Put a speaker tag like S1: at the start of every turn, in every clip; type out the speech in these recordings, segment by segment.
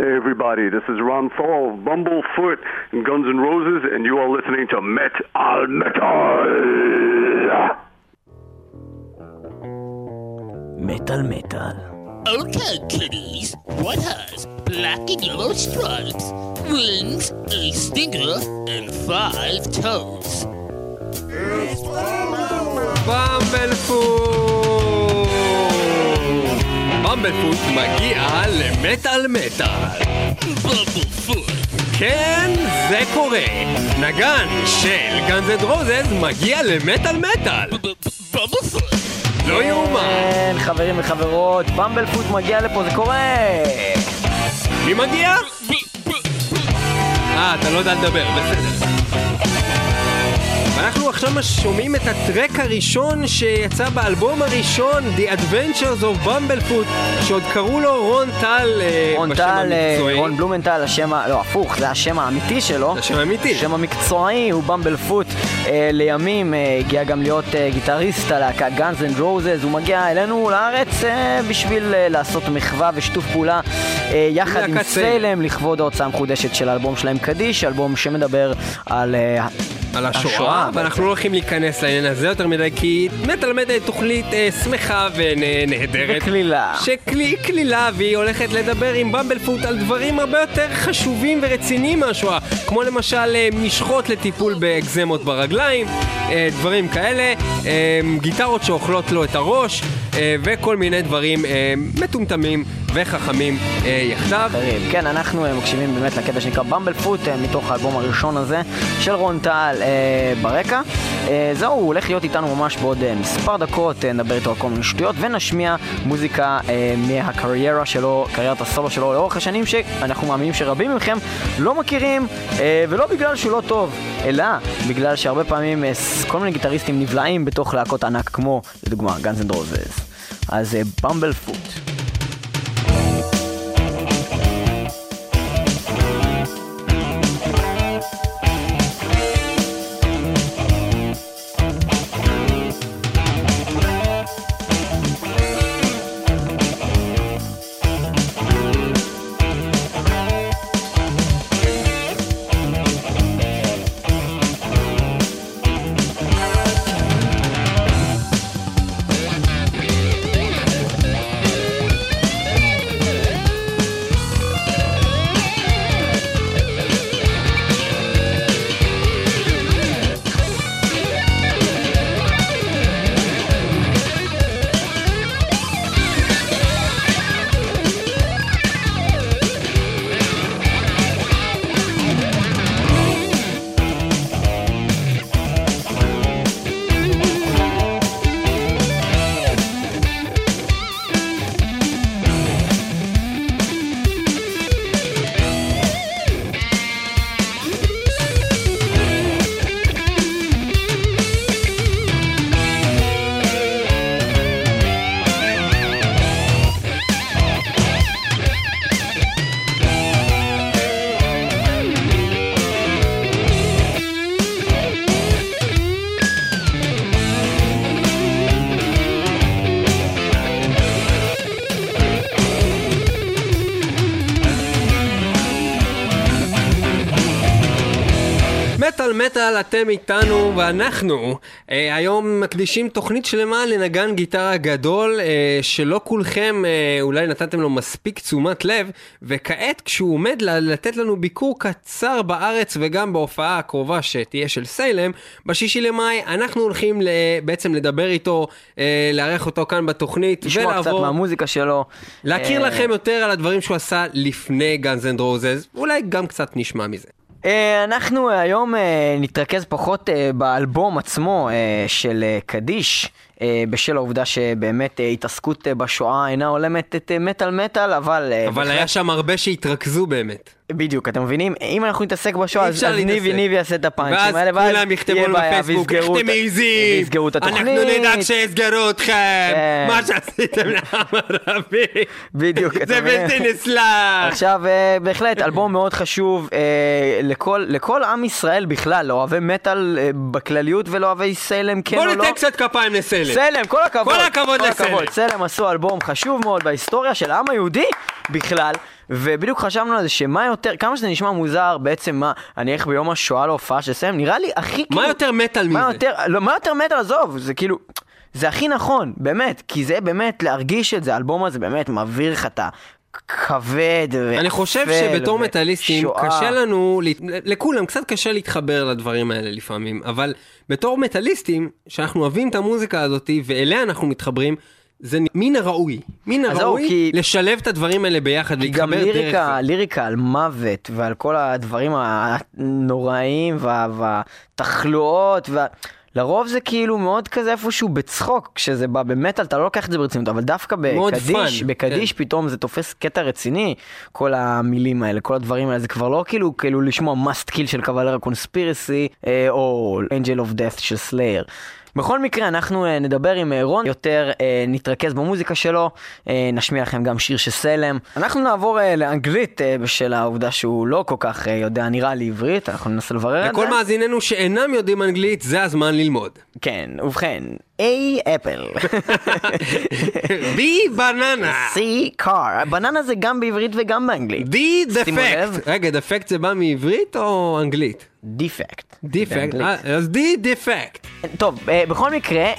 S1: Hey everybody, this is Ron Thal, Bumblefoot, and Guns N' Roses, and you are listening to Met Al Metal!
S2: Metal Metal.
S3: Okay, kiddies, what has black and yellow stripes, wings, a stinger, and five toes?
S4: It's Bumblefoot! Bumblefoot! במבלפוט מגיע למטאל מטאל.
S3: Bumblefoot.
S4: כן, זה קורה. נגן של גאנז אנד רוזס מגיע למטאל מטאל.
S3: Bumblefoot.
S4: לא יאומן.
S2: כן, חברים וחברות, במבלפוט מגיע לפה, זה קורה!
S4: מי מגיע? אה, אתה לא יודע לדבר, בסדר. ואנחנו עכשיו שומעים את הטרק הראשון שיצא באלבום הראשון, The Adventures of Bumblefoot, שעוד קראו לו רון טל אה,
S2: רון
S4: בשם
S2: טל, אה,
S4: המקצועי.
S2: רון בלומנטל, השם, ה- לא, הפוך, זה השם האמיתי שלו.
S4: זה השם האמיתי.
S2: השם המקצועי הוא במבלפוט. אה, לימים אה, הגיע גם להיות אה, גיטריסט הלהקה Guns N' Roses. הוא מגיע אלינו לארץ אה, בשביל אה, לעשות מחווה ושיתוף פעולה אה, יחד עם.
S4: סיילם
S2: לכבוד ההוצאה המחודשת של האלבום שלהם קדיש, אלבום שמדבר על... אה,
S4: על השואה,
S2: השואה,
S4: ואנחנו. לא הולכים להיכנס לעניין הזה יותר מדי, כי מטאל היא תוכנית אה, שמחה ונהדרת.
S2: וקלילה.
S4: שקלילה, והיא הולכת לדבר עם במבלפוט על דברים הרבה יותר חשובים ורציניים מהשואה, כמו למשל אה, משחות לטיפול באקזמות ברגליים, אה, דברים כאלה, אה, גיטרות שאוכלות לו את הראש, אה, וכל מיני דברים אה, מטומטמים וחכמים אה, יחדיו.
S2: כן, אנחנו אה, מקשיבים באמת לקטע שנקרא במבל פוט אה, מתוך האלבום הראשון הזה של רון טל אה, ברקע. אה, זהו, הוא הולך להיות איתנו ממש בעוד אה, מספר דקות, אה, נדבר איתו על כל מיני שטויות ונשמיע מוזיקה אה, מהקריירה שלו, קריירת הסולו שלו לאורך השנים שאנחנו מאמינים שרבים מכם לא מכירים אה, ולא בגלל שהוא לא טוב, אלא בגלל שהרבה פעמים אה, כל מיני גיטריסטים נבלעים בתוך להקות ענק כמו לדוגמה Guns N' Roses. אז במבל פוט.
S4: מטאל אתם איתנו ואנחנו אה, היום מקדישים תוכנית שלמה לנגן גיטרה גדול אה, שלא כולכם אה, אולי נתתם לו מספיק תשומת לב וכעת כשהוא עומד לתת לנו ביקור קצר בארץ וגם בהופעה הקרובה שתהיה של סיילם בשישי למאי אנחנו הולכים ל- בעצם לדבר איתו, אה, לארח אותו כאן בתוכנית
S2: לשמוע קצת
S4: ולעבור
S2: מהמוזיקה שלו.
S4: להכיר
S2: אה,
S4: לכם יותר על הדברים שהוא עשה לפני גאנז אנד רוזס אולי גם קצת נשמע מזה.
S2: אה, אנחנו היום אה, נתרכז פחות אה, באלבום עצמו של קדיש, בשל העובדה שבאמת התעסקות אה, בשואה אינה הולמת את מטאל מטאל, אבל...
S4: אבל
S2: בהחלט-
S4: היה שם הרבה שהתרכזו באמת.
S2: בדיוק, אתם מבינים? אם אנחנו נתעסק בשואה, אז ניבי. ניבי יעשה את הפאנצ'ים
S4: ואז
S2: האלה,
S4: כולם יכתבו לנו בפייסבוק, איך אתם
S2: את-
S4: מעיזים?
S2: ויסגרו את התוכנית.
S4: אנחנו נדאג שיסגרו אתכם!
S2: כן.
S4: מה שעשיתם לעם ערבי!
S2: בדיוק,
S4: זה? בלתי נסלח!
S2: עכשיו, אה, בהחלט, אלבום מאוד חשוב אה, לכל, לכל עם ישראל בכלל, לאוהבי מטאל אה, בכלליות ולאוהבי סיילם, כן
S4: בוא
S2: או לא.
S4: ניתן קצת כפיים לסלם. סלם.
S2: סלם, כל הכבוד.
S4: כל הכבוד לסלם.
S2: סלם עשו אלבום חשוב מאוד בהיסטוריה של העם היהודי בכלל, ובדיוק חשבנו על זה שמה יותר, כמה שזה נשמע מוזר, בעצם מה, אני אלך ביום השואה להופעה של סלם, נראה לי הכי
S4: מה
S2: כאילו...
S4: יותר מטאל מזה?
S2: מה יותר, לא, מה יותר מטאל, עזוב, זה כאילו... זה הכי נכון, באמת, כי זה באמת להרגיש את זה, האלבום הזה באמת מעביר לך את הכבד
S4: אני חושב שבתור מטאליסטים קשה לנו, לכולם קצת קשה להתחבר לדברים האלה לפעמים, אבל בתור מטאליסטים, שאנחנו אוהבים את המוזיקה הזאת ואליה אנחנו מתחברים, זה מן הראוי, מן הראוי
S2: כי-
S4: לשלב את הדברים האלה ביחד,
S2: כי גם
S4: להתחבר דרך
S2: ליריקה. ליריקה על מוות ועל כל הדברים הנוראים וה- והתחלואות, וה... לרוב זה כאילו מאוד כזה איפשהו בצחוק, כשזה בא במטאל אתה לא לוקח את זה ברצינות, אבל דווקא בקדיש,
S4: fun,
S2: בקדיש
S4: כן.
S2: פתאום זה תופס קטע רציני, כל המילים האלה, כל הדברים האלה, זה כבר לא כאילו כאילו לשמוע must kill של קבלר הקונספירסי, או Angel of Death של סלייר. בכל מקרה, אנחנו אה, נדבר עם אה, רון, יותר אה, נתרכז במוזיקה שלו, נשמיע לכם גם שיר של סלם. אנחנו נעבור לאנגלית בשל העובדה שהוא לא כל כך יודע, נראה לי עברית, אנחנו ננסה לברר את זה.
S4: לכל מאזיננו שאינם יודעים אנגלית, זה הזמן ללמוד.
S2: כן, ובכן, A אפל,
S4: בי בננה.
S2: C car, בננה זה גם בעברית וגם באנגלית. לב.
S4: דפקט. רגע, דפקט זה בא מעברית או אנגלית?
S2: דיפקט.
S4: דיפקט. אה, אז די דפקט.
S2: טוב, אה, בכל מקרה, אה,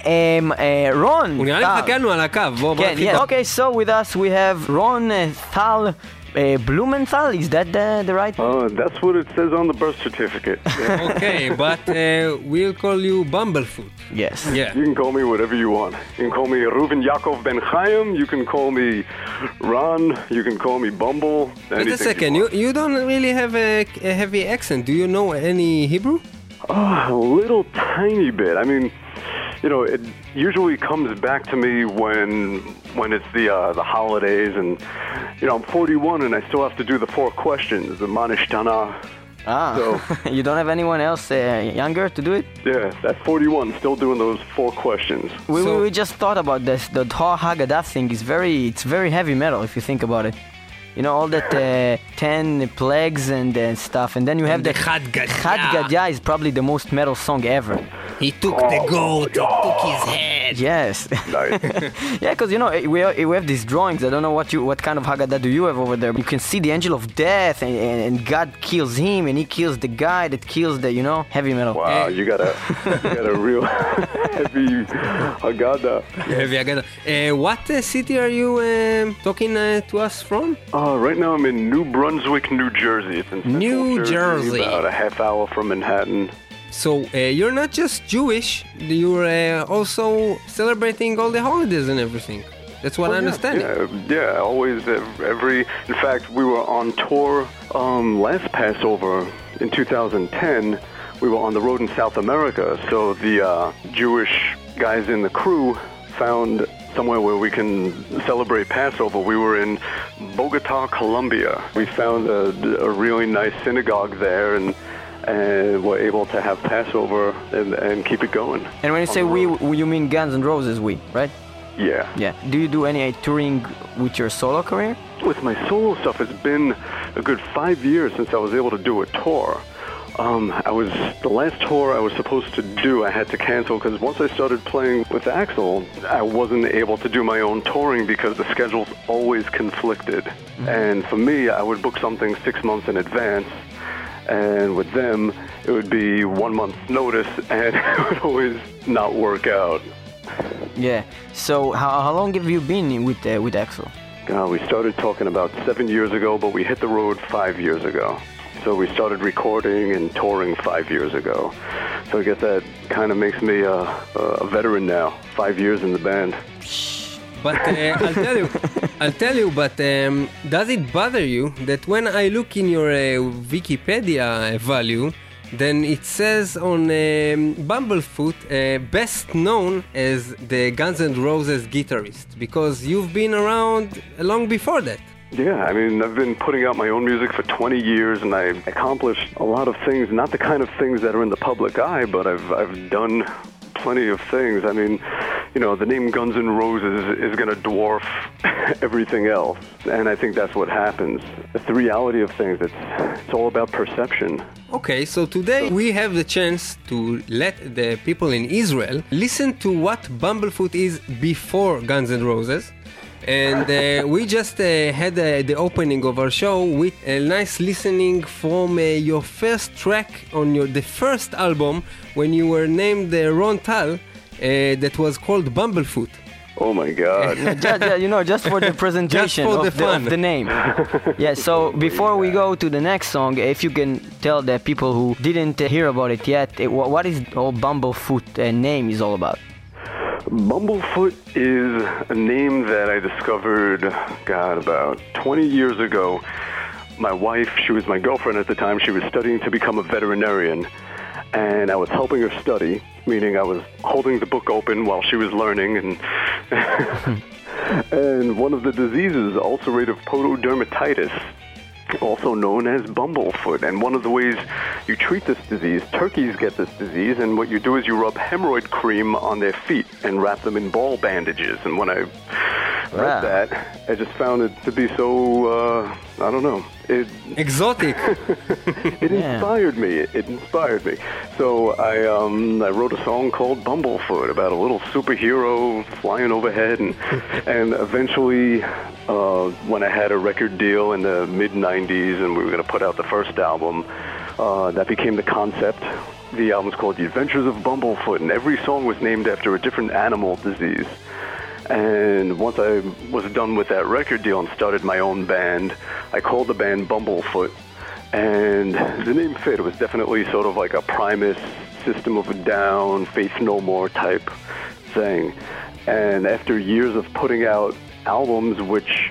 S2: אה, רון,
S4: הוא נראה לי
S2: טל.
S4: מחכה לנו על הקו, בוא בוא
S2: כן,
S4: נתחיל.
S2: Okay, so with us we have Ron uh, Thal uh, Blumenthal. Is that the, the right?
S1: Oh, that's what it says on the birth certificate. Yeah.
S4: okay, but uh, we'll call you Bumblefoot.
S2: Yes.
S4: Yeah.
S1: You can call me whatever you want. You can call me Reuven Yaakov Ben Chaim. You can call me Ron. You can call me Bumble.
S4: Wait a second.
S1: You,
S4: you, you don't really have a, a heavy accent. Do you know any Hebrew?
S1: Oh, a little tiny bit. I mean, you know, it usually comes back to me when when it's the uh, the holidays, and you know, I'm 41 and I still have to do the four questions, the Manishtana.
S2: Ah,
S1: So-
S2: you don't have anyone else uh, younger to do it?
S1: Yeah, at 41, still doing those four questions.
S2: We, we,
S4: So-
S2: we just thought about this. The Thor Haggadah thing is very, it's very heavy metal if you think about it. You know all that uh, ten plagues and uh, stuff, and then you have
S4: And the
S2: the
S4: Chad Gadya.
S2: Chad Gadya is probably the most metal song ever.
S3: He took the goat, he took his head.
S2: Yes.
S1: Nice.
S2: Yeah, because you know we have, we have these drawings. I don't know what you what kind of Haggadah do you have over there. You can see the angel of death, and, and, and God kills him, and he kills the guy that kills the you know heavy metal.
S1: Wow, you got a you got a real heavy Haggadah.
S4: Heavy agada. Uh, what uh, city are you um talking uh, to us from?
S1: Uh, right now I'm in New Brunswick, New Jersey. It's in Central
S4: New Jersey.
S1: about a half hour from Manhattan.
S4: So uh, you're not just Jewish, you're uh, also celebrating all the holidays and everything. That's what I understand.
S1: Yeah, yeah, always every. In fact, we were on tour um, last Passover in 2010. We were on the road in South America, so the uh, Jewish guys in the crew found somewhere where we can celebrate Passover. We were in Bogota, Colombia. We found a, a really nice synagogue there, and and were able to have Passover and, and keep it going.
S2: And when you say we, you mean Guns N' Roses, we, right?
S1: Yeah.
S2: Yeah. Do you do any touring with your solo career?
S1: With my solo stuff, it's been a good five years since I was able to do a tour. Um, I was the last tour I was supposed to do. I had to cancel because once I started playing with Axl, I wasn't able to do my own touring because the schedules always conflicted. And for me, I would book something six months in advance, and with them, it would be one month's notice, and it would always not work out.
S2: Yeah. So how, how long have you been with uh, with Axl?
S1: Uh, we started talking about seven years ago, but we hit the road five years ago. So we started recording and touring five years ago. So I guess that kind of makes me a, a veteran now. Five years in the band.
S4: But uh, I'll tell you, I'll tell you. But um, does it bother you that when I look in your uh, Wikipedia uh, value, then it says on um, Bumblefoot, uh, best known as the Guns N' Roses guitarist, because you've been around long before that.
S1: Yeah, I mean, I've been putting out my own music for 20 years, and I've accomplished a lot of things. Not the kind of things that are in the public eye, but I've I've done plenty of things. I mean, you know, the name Guns N' Roses is going to dwarf everything else. And I think that's what happens. It's the reality of things. It's, it's all about perception.
S4: Okay, so today we have the chance to let the people in Israel listen to what Bumblefoot is before Guns N' Roses. And uh, we just uh, had uh, the opening of our show with a nice listening from uh, your first track on your the first album when you were named uh, Ron Tal, uh, that was called Bumblefoot.
S1: Oh my God.
S2: just, you know, just for the presentation
S4: for
S2: of,
S4: the
S2: the, of the name. yeah, so before we go to the next song, if you can tell the people who didn't uh, hear about it yet, uh, what is all Bumblefoot uh, name is all about?
S1: Bumblefoot is a name that I discovered, God, about 20 years ago. My wife, she was my girlfriend at the time, she was studying to become a veterinarian. And I was helping her study, meaning I was holding the book open while she was learning. And, and one of the diseases, ulcerative pododermatitis, also known as bumblefoot. And one of the ways you treat this disease, turkeys get this disease, and what you do is you rub hemorrhoid cream on their feet and wrap them in ball bandages. And when I read
S2: Wow.
S1: that, I just found it to be so, uh, I don't know, it,
S4: Exotic.
S1: it
S2: Yeah.
S1: inspired me. It inspired me. So I um, I wrote a song called Bumblefoot about a little superhero flying overhead, and and eventually, uh, when I had a record deal in the mid '90s, and we were going to put out the first album, uh, that became the concept. The album's called The Adventures of Bumblefoot, and every song was named after a different animal disease. And once I was done with that record deal and started my own band, I called the band Bumblefoot. And the name fit. It was definitely sort of like a Primus, System of a Down, Faith No More type thing. And after years of putting out albums which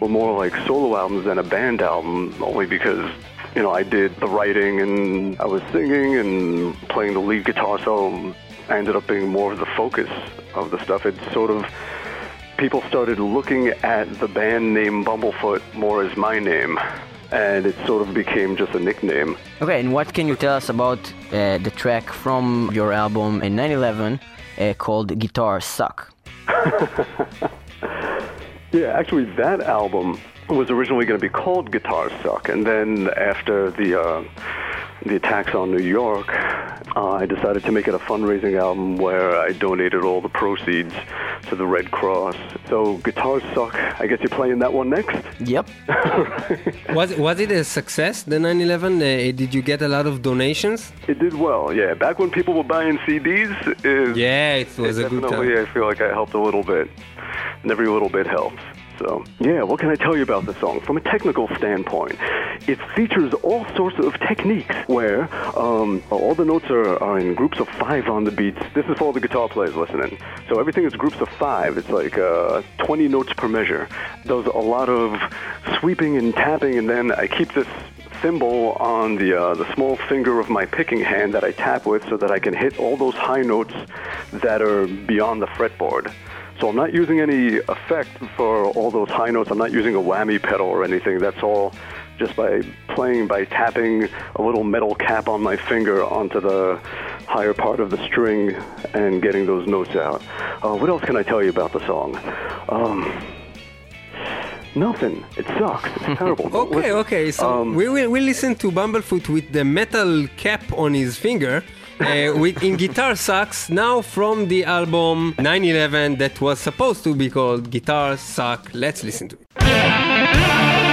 S1: were more like solo albums than a band album, only because, you know, I did the writing and I was singing and playing the lead guitar, so I ended up being more of the focus of the stuff. It sort of people started looking at the band name Bumblefoot more as my name, and it sort of became just a nickname.
S2: Okay, and what can you tell us about uh, the track from your album in 9/11 uh, called "Guitars Suck"?
S1: Yeah, actually, that album was originally going to be called Guitars Suck, and then after the uh, the attacks on New York, uh, I decided to make it a fundraising album where I donated all the proceeds to the Red Cross. So Guitars Suck. I guess you're playing that one next.
S2: Yep.
S4: was, was it a success, the 9 11? Uh, did you get a lot of donations?
S1: It did well, yeah. Back when people were buying CDs, it,
S4: Yeah, it was a good
S1: definitely,
S4: time.
S1: I feel like I helped a little bit, and every little bit helps. So, yeah, what can I tell you about the song? From a technical standpoint, it features all sorts of techniques where um, all the notes are, are in groups of five on the beats. This is for all the guitar players listening. So everything is groups of five. It's like uh, 20 notes per measure. Does a lot of sweeping and tapping, and then I keep this thimble on the uh, the small finger of my picking hand that I tap with, so that I can hit all those high notes that are beyond the fretboard. So I'm not using any effect for all those high notes. I'm not using a whammy pedal or anything. That's all just by playing by tapping a little metal cap on my finger onto the higher part of the string and getting those notes out. Uh, what else can I tell you about the song? Um, nothing. It sucks. It's terrible.
S4: Okay, okay. So
S1: Um,
S4: we will we listen to Bumblefoot with the metal cap on his finger. Uh, with in guitar sucks now from the album 911 that was supposed to be called Guitar Suck. Let's listen to it.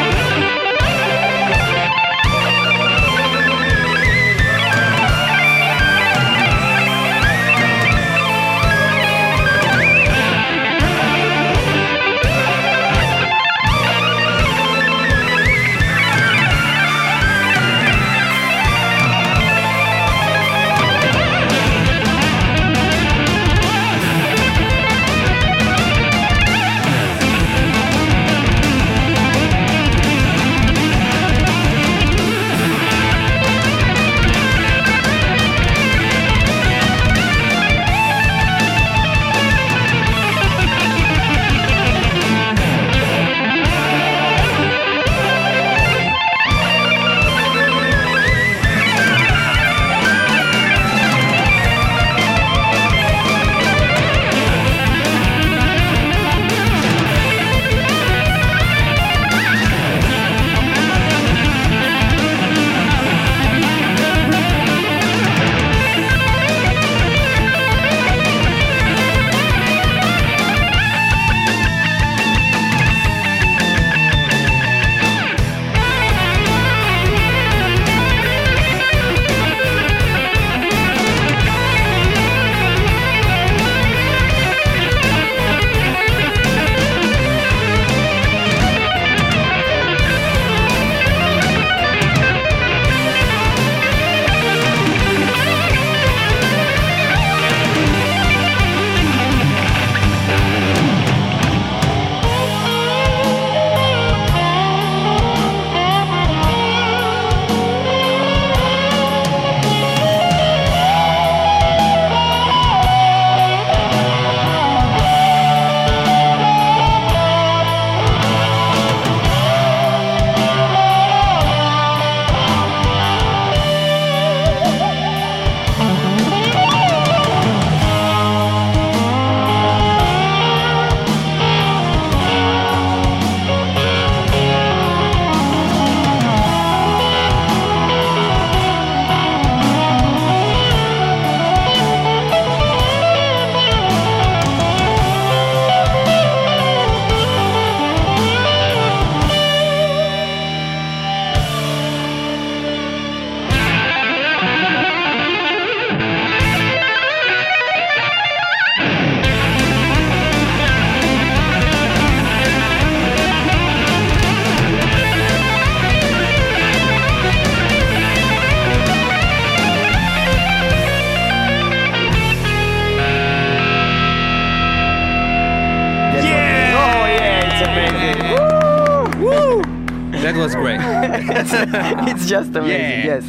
S2: it's just amazing.
S4: Yeah.
S2: Yes.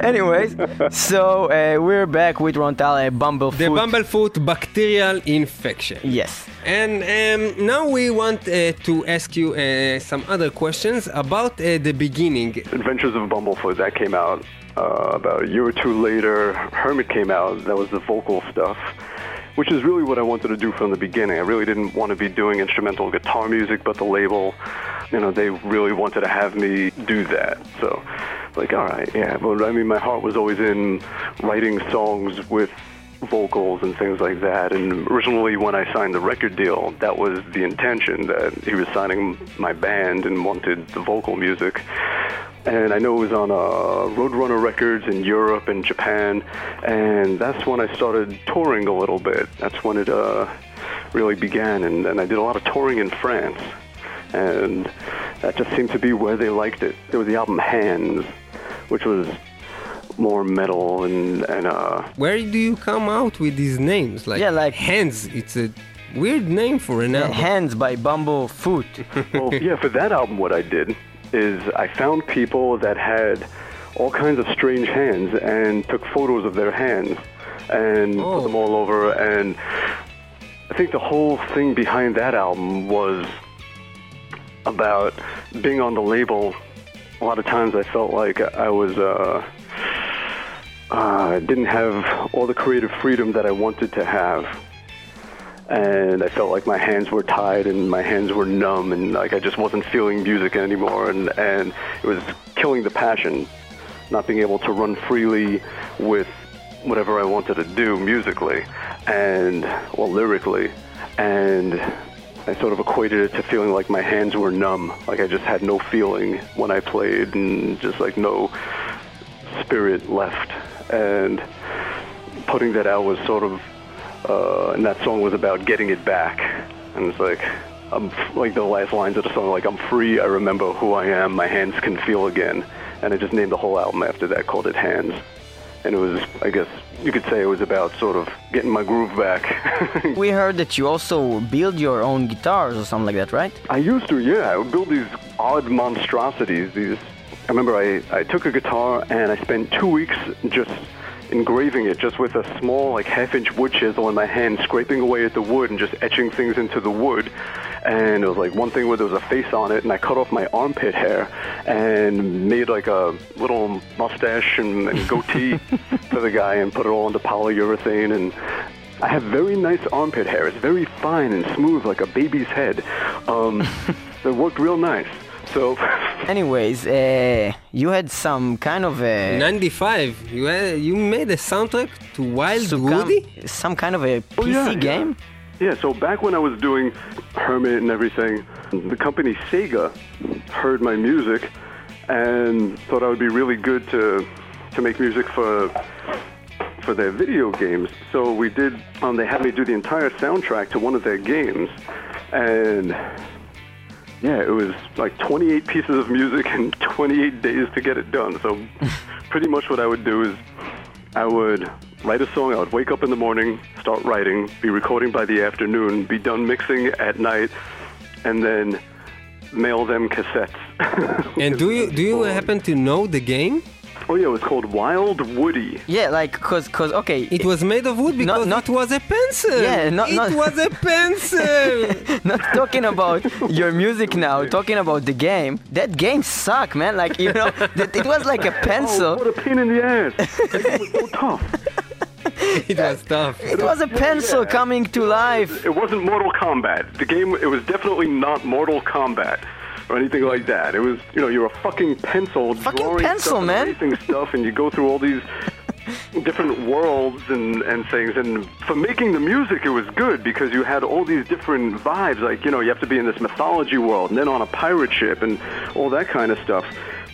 S2: Anyways, so uh, we're back with Ron Thal uh, Bumblefoot.
S4: The bumblefoot bacterial infection.
S2: Yes.
S4: And um, now we want uh, to ask you uh, some other questions about uh, the beginning.
S1: Adventures of Bumblefoot that came out uh, about a year or two later. Hermit came out. That was the vocal stuff, which is really what I wanted to do from the beginning. I really didn't want to be doing instrumental guitar music, but the label, you know, they really wanted to have me do that. So, like, all right, yeah. But I mean, my heart was always in writing songs with vocals and things like that. And originally, when I signed the record deal, that was the intention that he was signing my band and wanted the vocal music. And I know it was on uh, Roadrunner Records in Europe and Japan, and that's when I started touring a little bit. That's when it uh, really began, and, and I did a lot of touring in France, and that just seemed to be where they liked it. There was the album Hands, which was more metal and and uh,
S4: Where do you come out with these names? Like,
S2: Yeah, like-
S4: hands. It's a weird name for an album.
S2: Hands by Bumblefoot.
S1: well, yeah, for that album, what I did is I found people that had all kinds of strange hands and took photos of their hands and
S4: Oh.
S1: put them all over. And I think the whole thing behind that album was about being on the label. A lot of times I felt like I was. Uh, uh, didn't have all the creative freedom that I wanted to have. And I felt like my hands were tied and my hands were numb and like I just wasn't feeling music anymore. And and it was killing the passion not being able to run freely with whatever I wanted to do musically and well, lyrically. And I sort of equated it to feeling like my hands were numb like I just had no feeling when I played and just like no spirit left and putting that out was sort of uh, and that song was about getting it back. And it's like, I'm like the last lines of the song, like I'm free. I remember who I am. My hands can feel again. And I just named the whole album after that, called it Hands. And it was, I guess, you could say it was about sort of getting my groove back.
S2: we heard that you also build your own guitars or something like that, right?
S1: I used to, yeah. I would build these odd monstrosities. These. I remember I, I took a guitar and I spent two weeks just engraving it just with a small, like half-inch wood chisel in my hand, scraping away at the wood and just etching things into the wood. And it was like one thing where there was a face on it, and I cut off my armpit hair and made like a little mustache and, and goatee for the guy, and put it all into polyurethane and. I have very nice armpit hair. It's very fine and smooth, like a baby's head. Um, it worked real nice. So,
S2: Anyways, uh, you had some kind of a
S4: 95. You had, you made a soundtrack to Wild
S2: some,
S4: Woody?
S2: some kind of a PC
S1: Oh, yeah, yeah.
S2: game.
S1: yeah, so back when I was doing Hermit and everything, the company Sega heard my music and thought I would be really good to to make music for for their video games. So we did. Um, they had me do the entire soundtrack to one of their games, and yeah, it was like 28 pieces of music and 28 days to get it done. So pretty much what I would do is I would write a song. I would wake up in the morning, start writing, be recording by the afternoon, be done mixing at night, and then mail them cassettes.
S4: And do you do you happen to know the game?
S1: Oh yeah, it was called Wild Woody.
S2: Yeah, like cause cause okay.
S4: It was made of wood because
S2: not-
S4: it was a pencil.
S2: Yeah, not-
S4: it
S2: not-
S4: was a pencil.
S2: not talking about your music now, talking about the game. That game sucked, man. Like you know, that it was like a
S1: Oh,
S2: pencil.
S1: what a pain in the ass! it was so tough.
S4: it was tough.
S2: It was a pencil
S1: yeah.
S2: coming to life.
S1: It wasn't Mortal Kombat. The game, it was definitely not Mortal Kombat or anything like that. It was, you know, you're a fucking pencil
S2: Fucking
S1: drawing
S2: pencil,
S1: stuff
S2: man.
S1: erasing stuff, and you go through all these different worlds and, and things. And for making the music, it was good because you had all these different vibes. Like, you know, you have to be in this mythology world and then on a pirate ship and all that kind of stuff.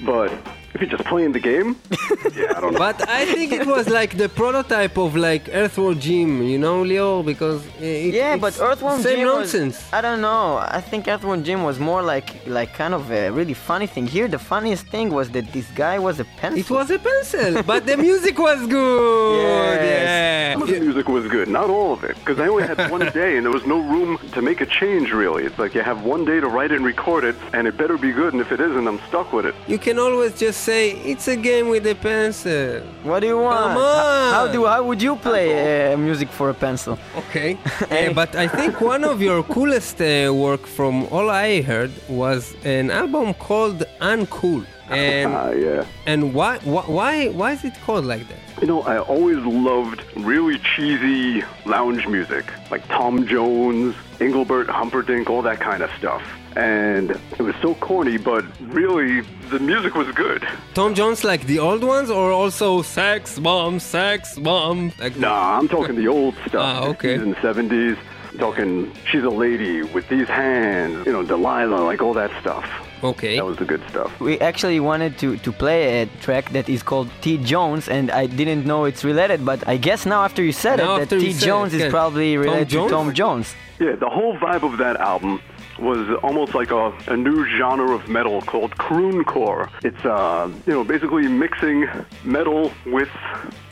S1: But if you're just playing the game, yeah, I don't know.
S4: But I think it was like the prototype of like Earthworm Jim, you know, Leo, because it,
S2: Yeah,
S4: it's
S2: but Earthworm
S4: same
S2: Jim
S4: nonsense.
S2: was. I don't know. I think Earthworm Jim was more like like kind of a really funny thing. Here, the funniest thing was that this guy was a pencil.
S4: It was a pencil, but the music was good.
S2: Yes.
S4: Yeah. Yeah.
S1: Some of the music was good, not all of it, because I only had one day and there was no room to make a change really. It's like you have one day to write it and record it, and it better be good, and if it isn't, I'm stuck with it.
S4: You can always just say it's a game with a pencil.
S2: What do you want?
S4: Come
S2: H- How
S4: on.
S2: do how would you play uh, music for a pencil?
S4: Okay. Uh, but I think one of your coolest uh, work from all I heard was an album called Uncool. And
S1: Ah, yeah.
S4: and why why why why is it called like that?
S1: You know, I always loved really cheesy lounge music, like Tom Jones, Engelbert Humperdinck, all that kind of stuff. And it was so corny, but really, the music was good.
S4: Tom Jones like the old ones or also sex bomb, sex bomb? Like
S1: Nah, I'm talking the old stuff.
S4: Ah, okay.
S1: 60s and 70s. Talking, she's a lady with these hands, you know, Delilah, like all that stuff.
S4: Okay.
S1: That was the good stuff.
S2: We actually wanted to, to play a track that is called T Jones, and I didn't know it's related, but I guess now after you said
S4: Now
S2: it, that T. Jones
S4: it,
S2: is
S4: yeah.
S2: probably
S4: Tom
S2: related
S4: Jones?
S2: to Tom Jones.
S1: Yeah, the whole vibe of that album was almost like a, a new genre of metal called crooncore. It's uh, you know, basically mixing metal with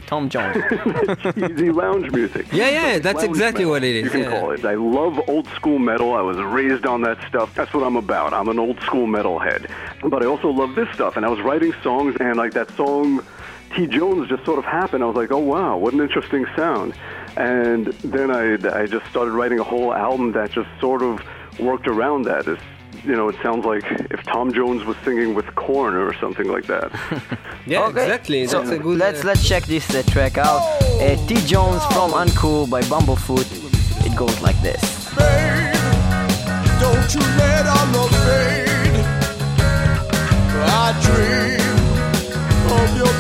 S2: Tom Jones.
S1: cheesy lounge music.
S4: Yeah, yeah,
S1: Like
S4: that's exactly
S1: metal,
S4: what it is,
S1: You can
S4: yeah.
S1: call it. I love old school metal. I was raised on that stuff. That's what I'm about. I'm an old school metalhead. But I also love this stuff. And I was writing songs, and like that song, T. Jones, just sort of happened. I was like, oh wow, what an interesting sound. And then I, I just started writing a whole album that just sort of worked around that. It's, you know, it sounds like if Tom Jones was singing with Korn or something like that.
S4: Yeah,
S2: Okay,
S4: exactly.
S2: So
S4: That's a good.
S2: let's
S4: uh,
S2: let's check this uh, track out. Uh, T Jones from Uncool by Bumblefoot. It goes like this.
S5: Babe, don't you let our love fade. I dream of your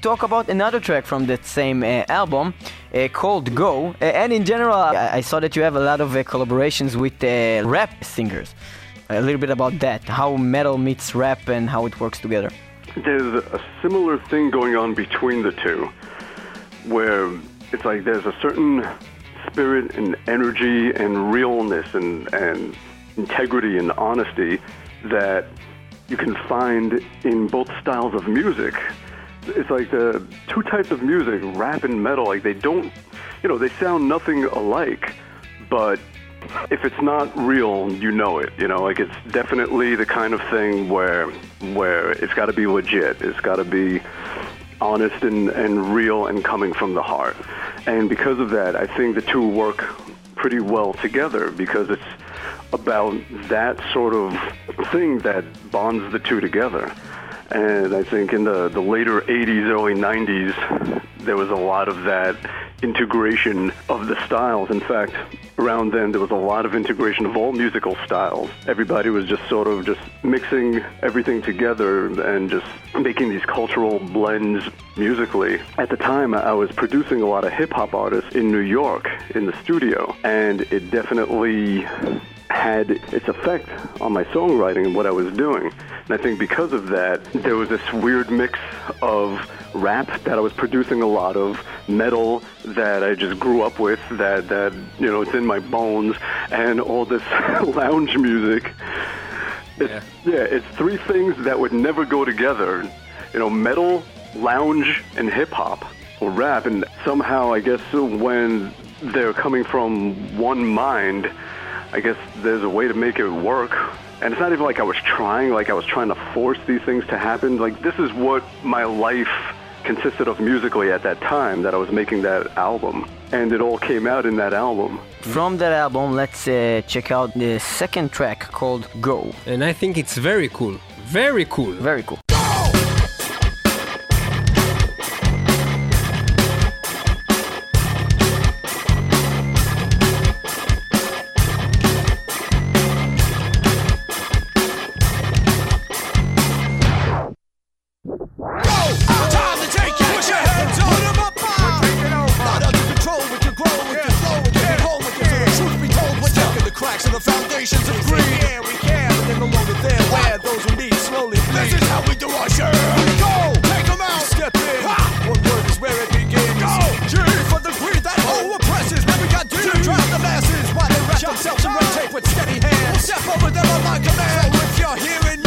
S2: talk about another track from that same uh, album uh, called "Go." Uh, and in general, I, I saw that you have a lot of uh, collaborations with uh, rap singers. A little bit about that, how metal meets rap and how it works together.
S1: There's a similar thing going on between the two, where it's like there's a certain spirit and energy and realness and, and integrity and honesty that you can find in both styles of music. It's like the two types of music, rap and metal, like they don't, you know, they sound nothing alike, but if it's not real, you know it. You know, like it's definitely the kind of thing where where it's got to be legit. It's got to be honest and, and real and coming from the heart. And because of that, I think the two work pretty well together because it's about that sort of thing that bonds the two together. And I think in the, the later 80s, early 90s, there was a lot of that integration of the styles. In fact, around then, there was a lot of integration of all musical styles. Everybody was just sort of just mixing everything together and just making these cultural blends musically. At the time, I was producing a lot of hip hop artists in New York in the studio, and it definitely had its effect on my songwriting and what I was doing. And I think because of that, there was this weird mix of rap that I was producing a lot of, metal that I just grew up with, that, that you know, it's in my bones, and all this lounge music. It's, yeah, it's three things that would never go together. You know, metal, lounge, and hip hop or rap. And somehow, I guess, when they're coming from one mind, I guess there's a way to make it work. And it's not even like I was trying, like I was trying to force these things to happen. Like, this is what my life consisted of musically at that time that I was making that album. And it all came out in that album.
S2: From that album, let's uh, check out the second track called "Go."
S4: And I think it's very cool. Very cool.
S2: Very cool.
S5: In red tape with steady hands. Step over them on my command. So if you're hearing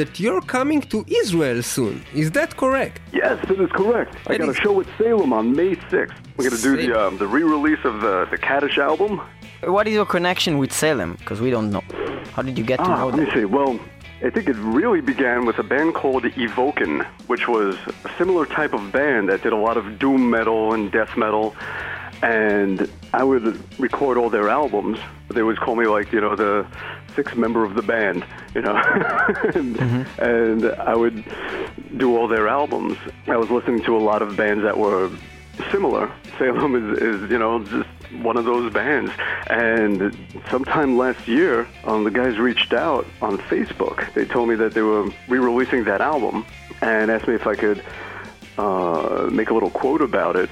S4: that you're coming to Israel soon. Is that correct?
S1: Yes, that is correct. I got a show at Salem on May 6th. We're going to do the, um, the re-release of the, the Kaddish album.
S2: what is your connection with Salem? Because we don't know. How did you get to
S1: Ah,
S2: know
S1: let me see. Well, I think it really began with a band called Evoken, which was a similar type of band that did a lot of doom metal and death metal. And I would record all their albums. They always call me like, you know, the sixth member of the band, you know. and, and I would do all their albums. I was listening to a lot of bands that were similar. Salem is, is you know, just one of those bands. And sometime last year, um, the guys reached out on Facebook. They told me that they were re-releasing that album and asked me if I could uh, make a little quote about it.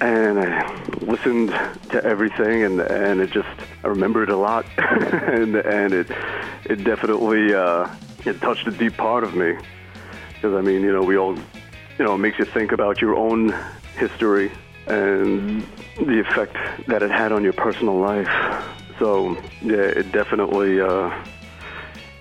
S1: And I listened to everything, and and it just I remember it a lot, and and it it definitely uh, it touched a deep part of me because I mean, you know, we all, you know, it makes you think about your own history and the effect that it had on your personal life. So yeah, it definitely uh,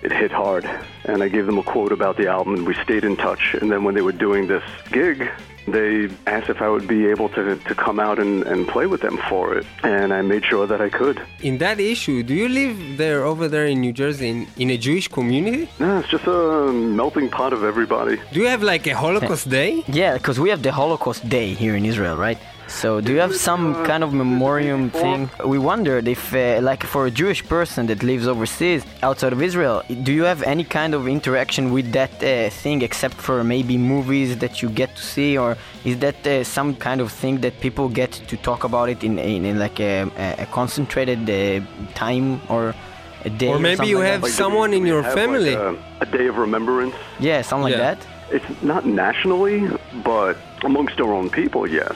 S1: it hit hard. And I gave them a quote about the album, and we stayed in touch. And then when they were doing this gig, they asked if I would be able to, to come out and, and play with them for it. And I made sure that I could.
S4: In that issue, do you live there over there in New Jersey in, in a Jewish community?
S1: No, it's just a melting pot of everybody.
S4: Do you have like a Holocaust day?
S2: Yeah, because we have the Holocaust Day here in Israel, right? So do you have some kind of memoriam thing? We wondered if, uh, like, for a Jewish person that lives overseas, outside of Israel, do you have any kind of interaction with that uh, thing except for maybe movies that you get to see, or is that uh, some kind of thing that people get to talk about it in, in, in like a, a concentrated uh, time or a day?
S4: Or maybe
S2: something
S4: you
S2: like
S4: have?
S1: Like,
S4: someone in your family.
S1: Like a, a day of remembrance.
S2: Yeah, something
S4: Yeah.
S2: like that.
S1: It's not nationally, but amongst our own people, yes.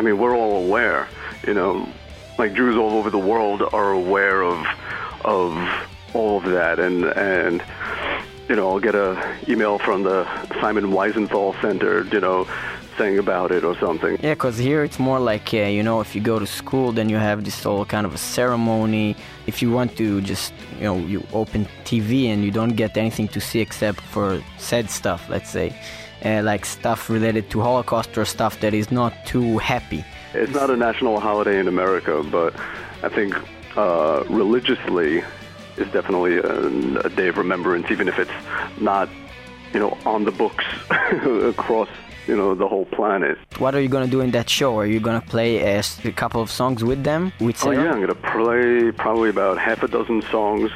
S1: I mean, we're all aware, you know, like Jews all over the world are aware of of all of that, and and you know, I'll get a email from the Simon Wiesenthal Center, you know, saying about it or something.
S2: Yeah, because here it's more like, uh, you know, if you go to school, then you have this whole kind of a ceremony. If you want to just, you know, you open TV and you don't get anything to see except for sad stuff, let's say, uh, like stuff related to Holocaust or stuff that is not too happy.
S1: It's not a national holiday in America, but I think uh, religiously is definitely a, a day of remembrance, even if it's not, you know, on the books across, you know, the whole planet.
S2: What are you gonna do in that show? Are you gonna play a couple of songs with them? With
S1: Oh yeah, I'm gonna play probably about half a dozen songs.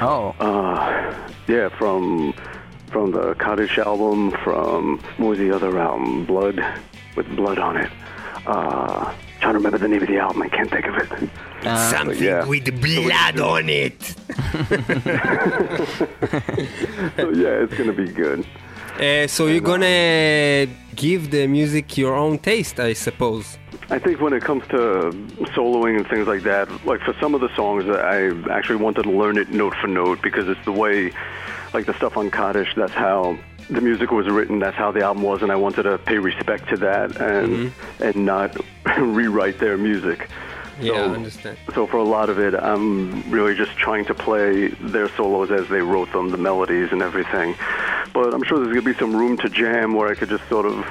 S2: Oh,
S1: Uh, yeah, from from the Kaddish album, from what was the other album? Blood with blood on it. Uh, trying to remember the name of the album. I can't think of it.
S2: uh,
S3: Something
S1: yeah.
S3: with blood on it.
S1: So yeah, it's gonna be good.
S4: Uh, so you're gonna give the music your own taste, I suppose.
S1: I think when it comes to soloing and things like that, like for some of the songs, I actually wanted to learn it note for note because it's the way, like the stuff on Kaddish, that's how the music was written, that's how the album was, and I wanted to pay respect to that and mm-hmm. and not rewrite their music.
S4: Yeah, I understand.
S1: So for a lot of it, I'm really just trying to play their solos as they wrote them, the melodies and everything. But I'm sure there's gonna be some room to jam where I could just sort of,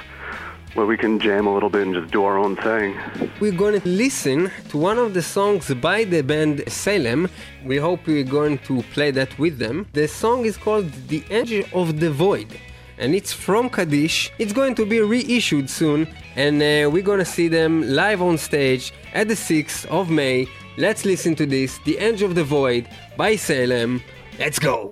S1: where we can jam a little bit and just do our own thing.
S4: We're going to listen to one of the songs by the band Salem. We hope we're going to play that with them. The song is called The Edge of the Void. And it's from Kaddish. It's going to be reissued soon, and uh, we're gonna see them live on stage at the 6th of May. Let's listen to this The Edge of the Void by Salem. Let's go!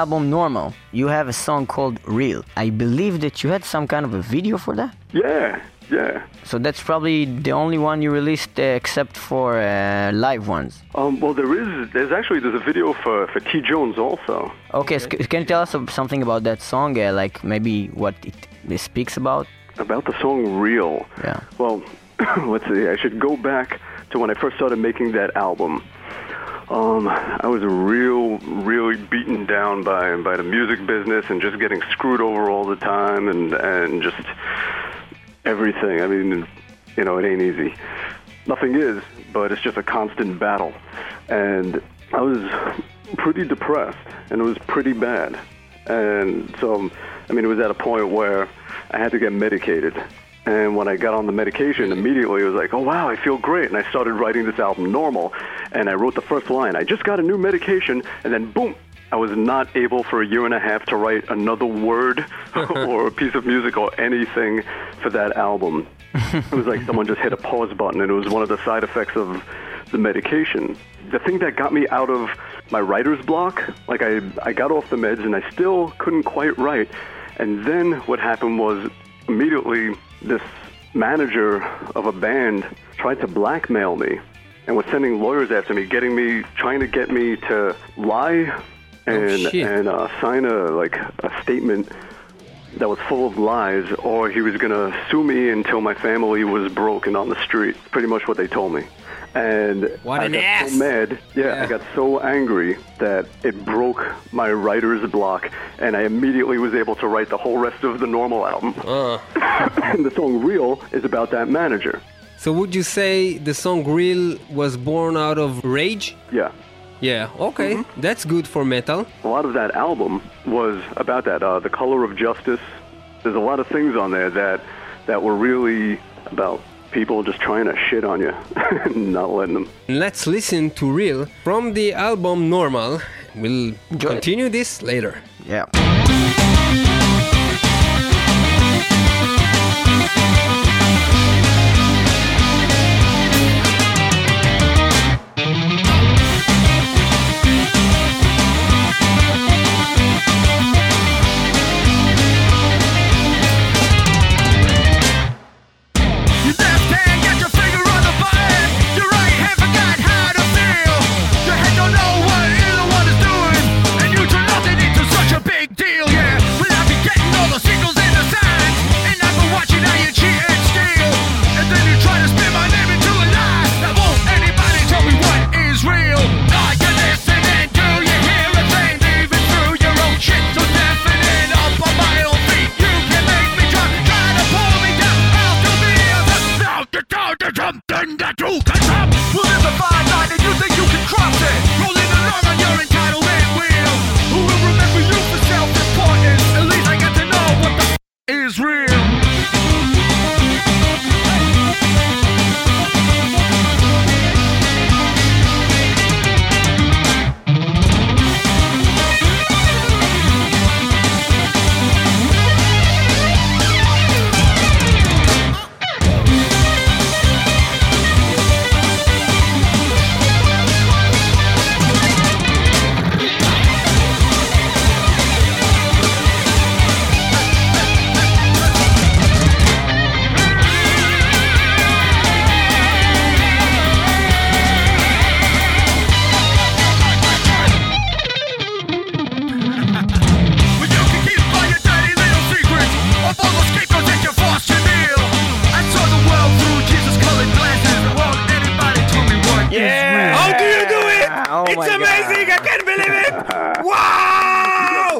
S2: Album Normal, you have a song called Real. I believe that you had some kind of a video for that.
S1: Yeah, yeah.
S2: So that's probably the only one you released uh, except for uh, live ones.
S1: Um, well, there is. There's actually there's a video for for T Jones also.
S2: Okay, so can you tell us something about that song? Uh, like maybe what it, it speaks about?
S1: About the song Real.
S2: Yeah.
S1: Well, let's see. I should go back to when I first started making that album. Um, I was real, really beaten down by by the music business and just getting screwed over all the time and and just everything. I mean, you know, it ain't easy. Nothing is, but it's just a constant battle. And I was pretty depressed, and it was pretty bad. And so, I mean, it was at a point where I had to get medicated. And when I got on the medication, immediately it was like, oh wow, I feel great. And I started writing this album, Normal. And I wrote the first line, I just got a new medication. And then boom, I was not able for a year and a half to write another word or a piece of music or anything for that album. it was like someone just hit a pause button, and it was one of the side effects of the medication. The thing that got me out of my writer's block, like I, I got off the meds and I still couldn't quite write. And then what happened was immediately this manager of a band tried to blackmail me and was sending lawyers after me, getting me, trying to get me to lie and
S4: shit.
S1: and uh, sign a like a statement that was full of lies, or he was gonna sue me until my family was broken on the street. Pretty much what they told me. And
S4: What
S1: I
S4: an
S1: got
S4: ass.
S1: so mad. Yeah,
S4: Yeah.
S1: I got so angry that it broke my writer's block, and I immediately was able to write the whole rest of the normal album.
S4: Uh.
S1: and the song "Real" is about that manager.
S4: So would you say the song Real was born out of rage?
S1: Yeah.
S4: Yeah, okay.
S1: Mm-hmm.
S4: That's good for metal.
S1: a lot of that album was about that. Uh, the color of justice. There's a lot of things on there that that were really about people just trying to shit on you, and not letting them.
S4: Let's listen to Real from the album Normal. We'll
S2: Enjoy
S4: continue this later.
S2: Yeah.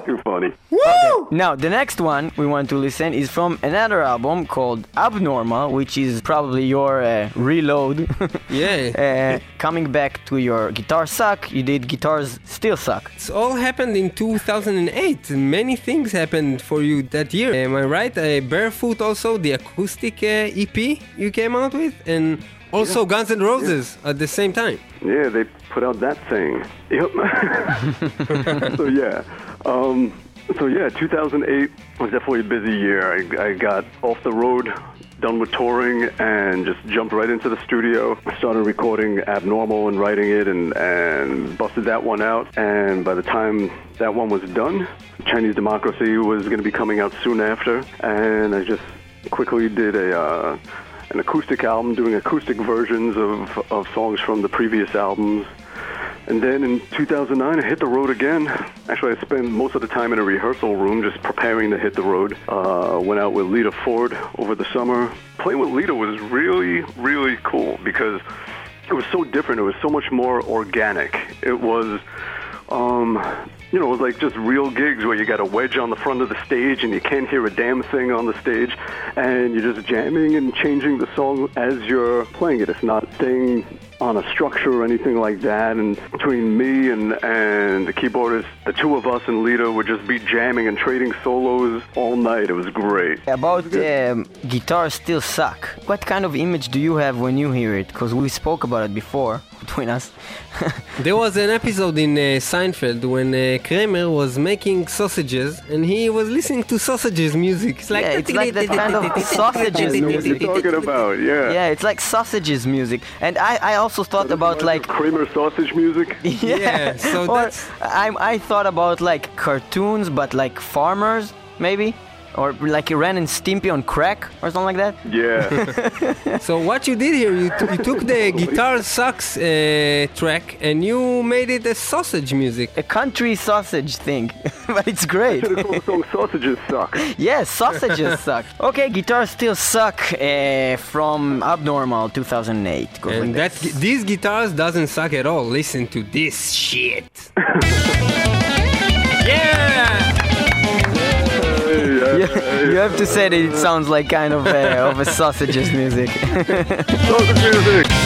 S4: Wow!
S1: Too funny.
S4: Woo!
S2: Now, the next one we want to listen is from another album called Abnormal, which is probably your uh, reload.
S4: Yeah.
S2: uh, coming back to your guitar suck, you did guitars still suck.
S4: It's all happened in 2008. Many things happened for you that year. Am I right? Uh, Barefoot also, the acoustic uh, EP you came out with, and also Guns N' Roses at the same time.
S1: Yeah, they put out that thing. Yep. so yeah, um, so yeah, 2008 was definitely a busy year. I, I got off the road done with touring and just jumped right into the studio. Started recording Abnormal and writing it and, and busted that one out. And by the time that one was done, Chinese Democracy was going to be coming out soon after. And I just quickly did a. Uh, an acoustic album doing acoustic versions of, of songs from the previous albums. And then in 2009, I hit the road again. Actually, I spent most of the time in a rehearsal room just preparing to hit the road. Uh, went out with Lita Ford over the summer. Playing with Lita was really, really cool because it was so different. It was so much more organic. It was, um, you know, like just real gigs where you got a wedge on the front of the stage and you can't hear a damn thing on the stage, and you're just jamming and changing the song as you're playing it. It's not staying on a structure or anything like that. And between me and and the keyboardist, the two of us and Lita would just be jamming and trading solos all night. It was great.
S2: About um, guitars still suck. What kind of image do you have when you hear it? Because we spoke about it before between us.
S4: There was an episode in uh, Seinfeld when uh, Kramer was making sausages and he was listening to sausages music. It's like,
S2: yeah, it's like that kind of sausages
S1: I know what you're
S2: music.
S1: talking about, yeah.
S2: Yeah, it's like sausages music. And I, I also thought about like
S1: Kramer sausage music.
S2: yeah.
S4: Yeah, so
S2: or
S4: that's-
S2: I I thought about like cartoons, but like farmers maybe, or like Ren and Stimpy on crack or something like that.
S1: Yeah.
S4: So what you did here, you, t- you took the guitar sucks uh, track and you made it a sausage music.
S2: A country sausage thing, but it's great.
S1: Should have called the song Sausages Suck.
S2: yes, sausages suck. Okay, guitars still suck uh, from Abnormal 2008. Goes
S4: And
S2: like
S4: that these guitars doesn't suck at all. Listen to this shit.
S2: You, have to say that it sounds like kind of uh, of a sausages music.
S1: Sausage music.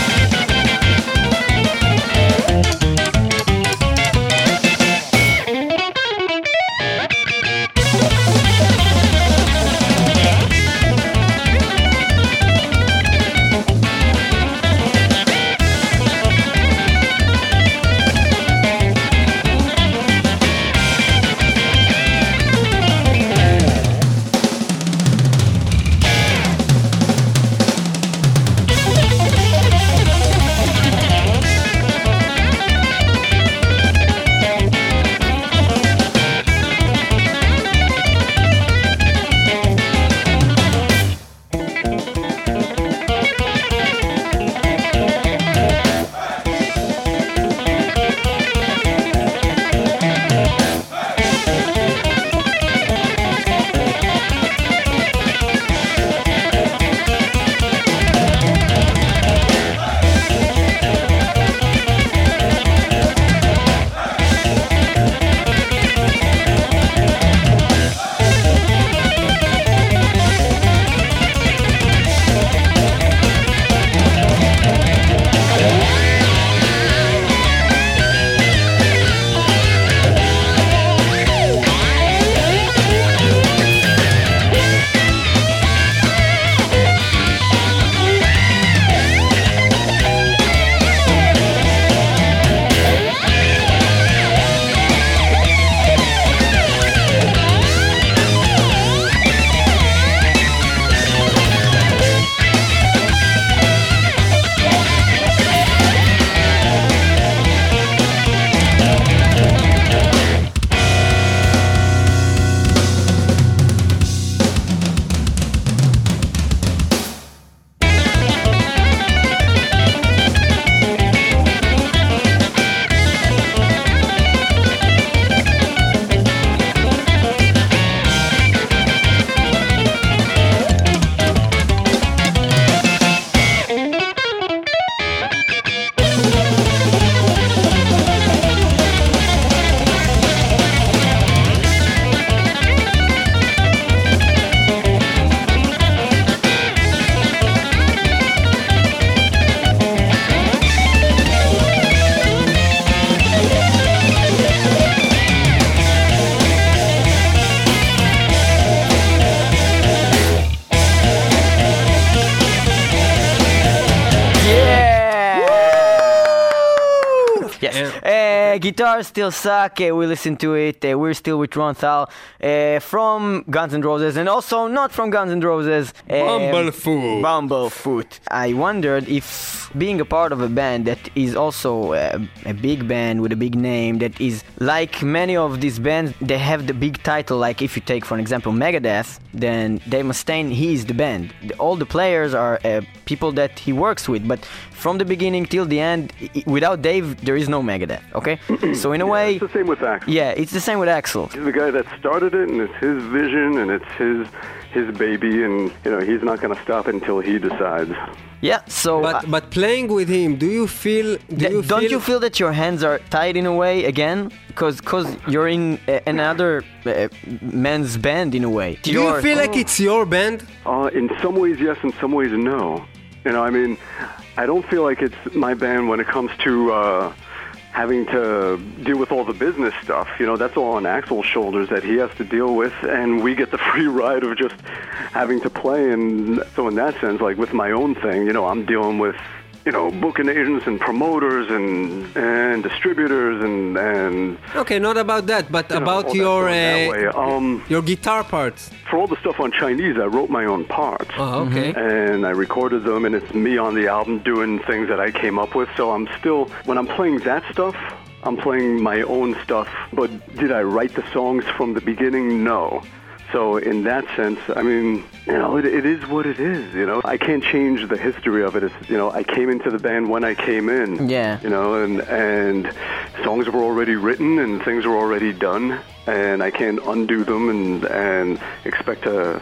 S2: Guitars still suck. Uh, we listen to it. Uh, we're still with Ron Thal uh, from Guns N' Roses, and also not from Guns N' Roses.
S4: Bumblefoot.
S2: Bumblefoot. I wondered if being a part of a band that is also a big band with a big name, that is like many of these bands, they have the big title. Like if you take, for example, Megadeth, then Dave Mustaine, he is the band. The- All the players are uh, people that he works with, but from the beginning till the end, i- i- without Dave, there is no Megadeth. Okay, so in a way,
S1: It's the same with Axl.
S2: yeah, it's the same with Axl.
S1: He's the guy that started it, and it's his vision, and it's his his baby, and you know he's not going to stop until he decides.
S2: Yeah, so.
S4: But
S2: uh,
S4: but playing with him, do you feel? Do
S2: Th-
S4: you
S2: don't
S4: feel,
S2: you feel that your hands are tied in a way again? Because cause you're in uh, another uh, man's band in a way.
S4: Do you
S2: You're-
S4: feel like it's your band?
S1: Uh, in some ways, yes. In some ways, no. You know, I mean, I don't feel like it's my band when it comes to uh, having to deal with all the business stuff. You know, that's all on Axl's shoulders that he has to deal with, and we get the free ride of just having to play. And so, in that sense, like with my own thing, you know, I'm dealing with. You know, booking agents and promoters and and distributors and and
S4: Okay, not about that, but
S1: you
S4: about
S1: that
S4: your uh,
S1: um
S4: your guitar parts.
S1: for all the stuff on Chinese, I wrote my own parts.
S4: Oh, okay.
S1: and I recorded them, and it's me on the album doing things that I came up with. So I'm still, when I'm playing that stuff, I'm playing my own stuff. But did I write the songs from the beginning? No. So in that sense, I mean, you know, it, it is what it is. You know, I can't change the history of it. It's, you know, I came into the band when I came in.
S2: Yeah.
S1: You know, and and songs were already written and things were already done, and I can't undo them and and expect to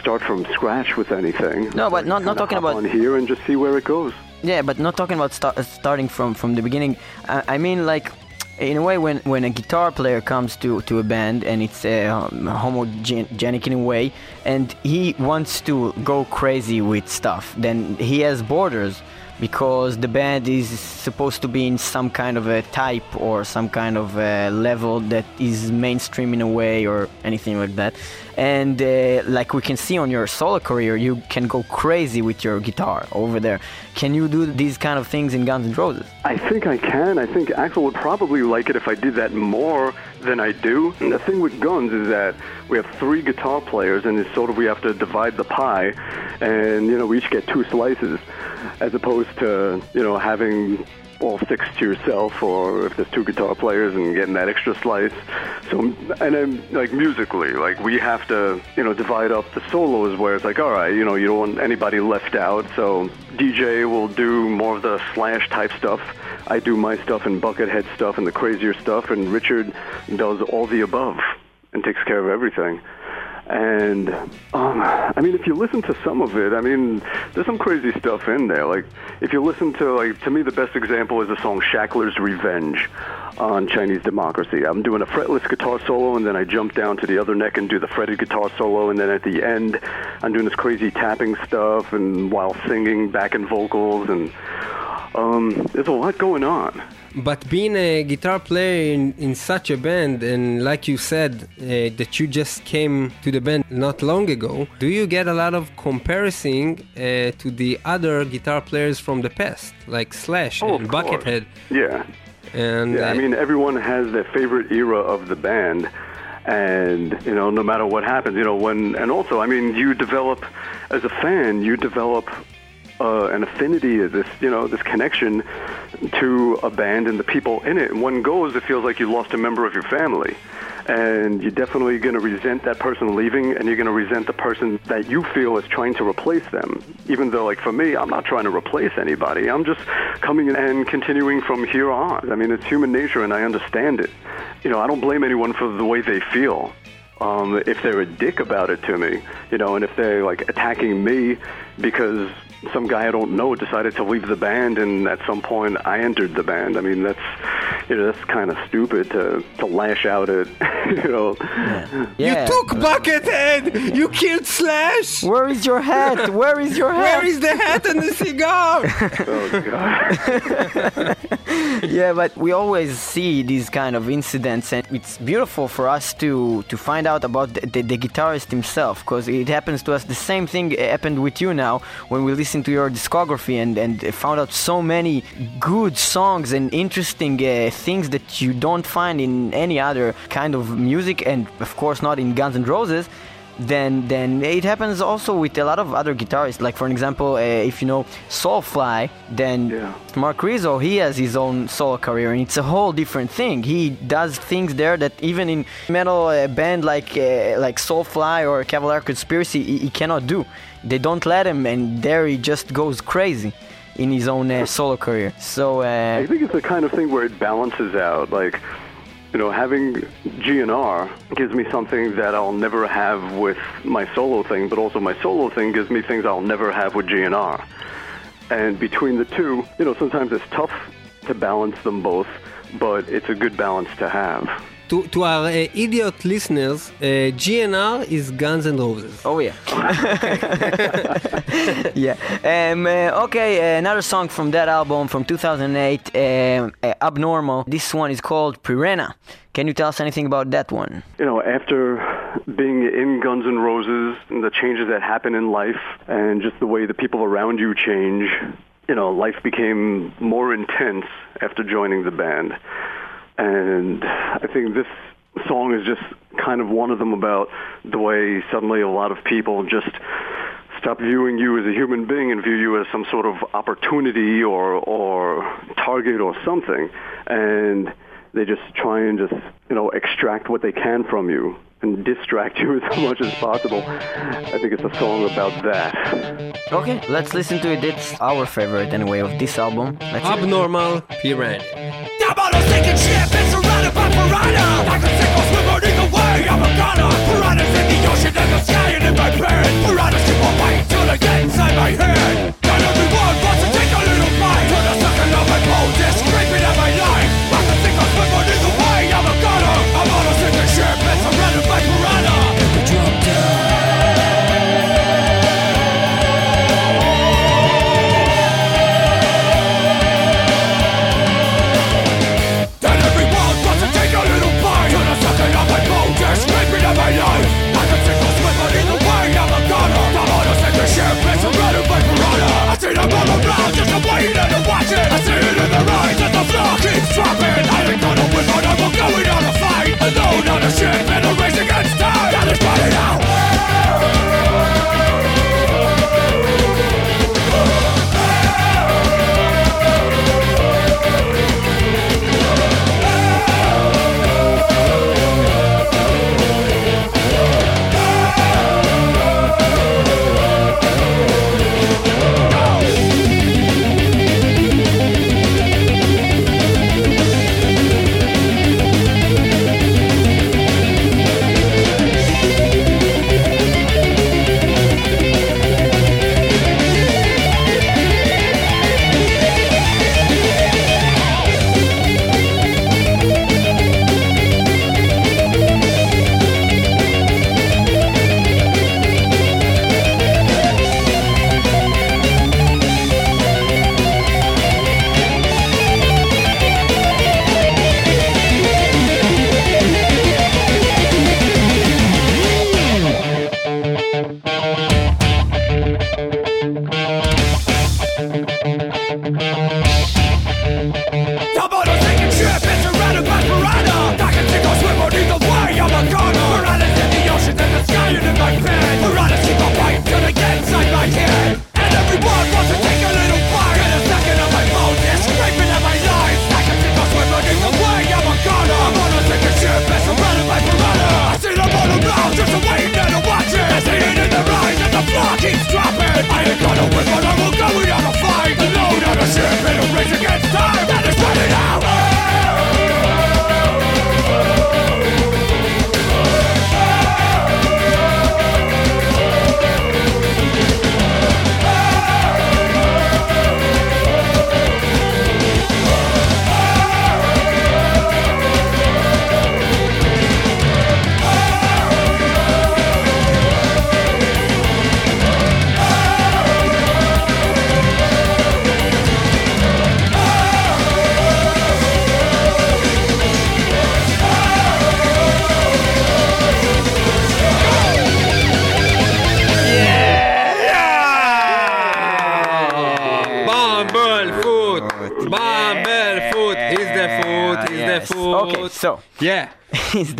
S1: start from scratch with anything.
S2: No, but not- not talking about-
S1: on here and just see where it goes.
S2: Yeah, but not talking about sta- starting from from the beginning. I, I mean, like, in a way, when when a guitar player comes to to a band and it's uh, homogenic in a way, and he wants to go crazy with stuff, then he has borders because the band is supposed to be in some kind of a type or some kind of a level that is mainstream in a way or anything like that. And uh, like we can see on your solo career, you can go crazy with your guitar over there. Can you do these kind of things in Guns N' Roses?
S1: I think I can. I think Axl would probably like it if I did that more than I do. And the thing with Guns is that we have three guitar players, and it's sort of we have to divide the pie, and you know we each get two slices, as opposed to you know having all six to yourself, or if there's two guitar players and getting that extra slice. So, and then like musically, like we have to you know divide up the solos where it's like, all right, you know, you don't want anybody left out. So DJ will do more of the slash type stuff. I do my stuff and buckethead stuff and the crazier stuff, and Richard does all the above and takes care of everything. And um, I mean, if you listen to some of it, I mean, there's some crazy stuff in there. Like if you listen to, like to me, the best example is the song "Shackler's Revenge" on Chinese Democracy. I'm doing a fretless guitar solo, and then I jump down to the other neck and do the fretted guitar solo, and then at the end, I'm doing this crazy tapping stuff, and while singing back backing vocals, and um, there's a lot going on.
S4: But being a guitar player in, in such a band, and like you said, uh, that you just came to the band not long ago, do you get a lot of comparison uh, to the other guitar players from the past, like Slash
S1: Oh,
S4: and. Buckethead?
S1: Yeah.
S4: And
S1: Yeah, I
S4: uh,
S1: mean, everyone has their favorite era of the band, and you know, no matter what happens, you know, when and also, I mean, you develop as a fan, you develop uh, an affinity, this you know, this connection to a band and the people in it. One goes, it feels like you lost a member of your family. And you're definitely going to resent that person leaving, and you're going to resent the person that you feel is trying to replace them. Even though, like for me, I'm not trying to replace anybody. I'm just coming in and continuing from here on. I mean, it's human nature, and I understand it. You know, I don't blame anyone for the way they feel. Um, if they're a dick about it to me, you know, and if they're like attacking me because some guy I don't know decided to leave the band, and at some point I entered the band. I mean, that's you know, that's kind of stupid to, to lash out at, you know.
S2: Yeah.
S4: You took Buckethead! You killed Slash!
S2: Where is your hat? Where is your hat?
S4: Where is the hat and the cigar?
S1: Oh, God.
S2: yeah, but we always see these kind of incidents, and it's beautiful for us to to find out about the, the, the guitarist himself, because it happens to us. The same thing happened with you now when we listen to your discography and and found out so many good songs and interesting uh, things that you don't find in any other kind of music, and of course not in Guns N' Roses then then it happens also with a lot of other guitarists. Like for example, uh, if you know Soulfly, then
S1: Yeah.
S2: Mark Rizzo he has his own solo career, and it's a whole different thing. He does things there that even in metal uh, band like uh, like Soulfly or Cavalera Conspiracy he, he cannot do. They don't let him, and there he just goes crazy in his own uh, solo career. So uh,
S1: I think it's the kind of thing where it balances out. Like, you know, having GNR gives me something that I'll never have with my solo thing, but also my solo thing gives me things I'll never have with GNR. And between the two, you know, sometimes it's tough to balance them both, but it's a good balance to have.
S4: To, to our uh, idiot listeners, uh, GNR is Guns and Roses.
S2: Oh yeah. yeah. Um, uh, okay, uh, another song from that album from 2008, um, uh, Abnormal. This one is called Piranha. Can you tell us anything about that one?
S1: you know, after being in Guns N' Roses and the changes that happen in life and just the way the people around you change, you know, life became more intense after joining the band. And I think this song is just kind of one of them about the way suddenly a lot of people just stop viewing you as a human being and view you as some sort of opportunity or or target or something and they just try and just you know extract what they can from you and distract you as much as possible i think it's a song about that
S2: Okay, let's listen to it. It's our favorite anyway of this album. Let's.
S4: Abnormal Piranha.
S6: Ship, it's surrounded by piranha. I can sink or swim either way, I'm a gunner. Piranhas in the ocean and the sky and in my pen. Piranhas keep on biting till they get inside my head. Dropping I ain't gonna win, but I'm going on a fight. Alone on a ship in a race against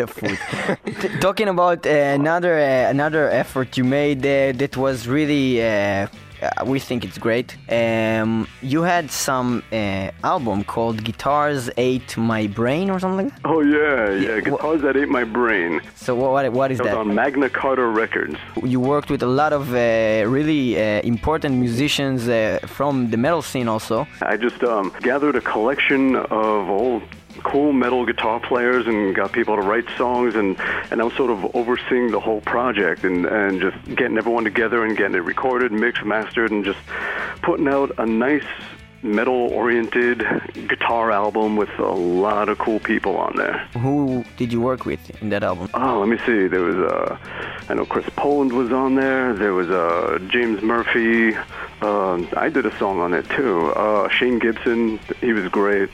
S4: the food.
S2: T- talking about uh, another uh, another effort you made uh, that was really. Uh, uh, we think it's great. Um, you had some uh, album called "Guitars Ate My Brain" or something.
S1: Oh yeah, yeah.
S2: wha-
S1: Guitars that ate my brain.
S2: So what what, what is
S1: That was
S2: that?
S1: on Magna Carta Records.
S2: You worked with a lot of uh, really uh, important musicians uh, from the metal scene, also.
S1: I just um, gathered a collection of old cool metal guitar players and got people to write songs and, and I was sort of overseeing the whole project and, and just getting everyone together and getting it recorded, mixed, mastered and just putting out a nice metal oriented guitar album with a lot of cool people on there.
S2: Who did you work with in that album?
S1: Oh, let me see. There was uh, I know Chris Poland was on there. There was uh, James Murphy. Uh, I did a song on it too. Uh, Shane Gibson, he was great.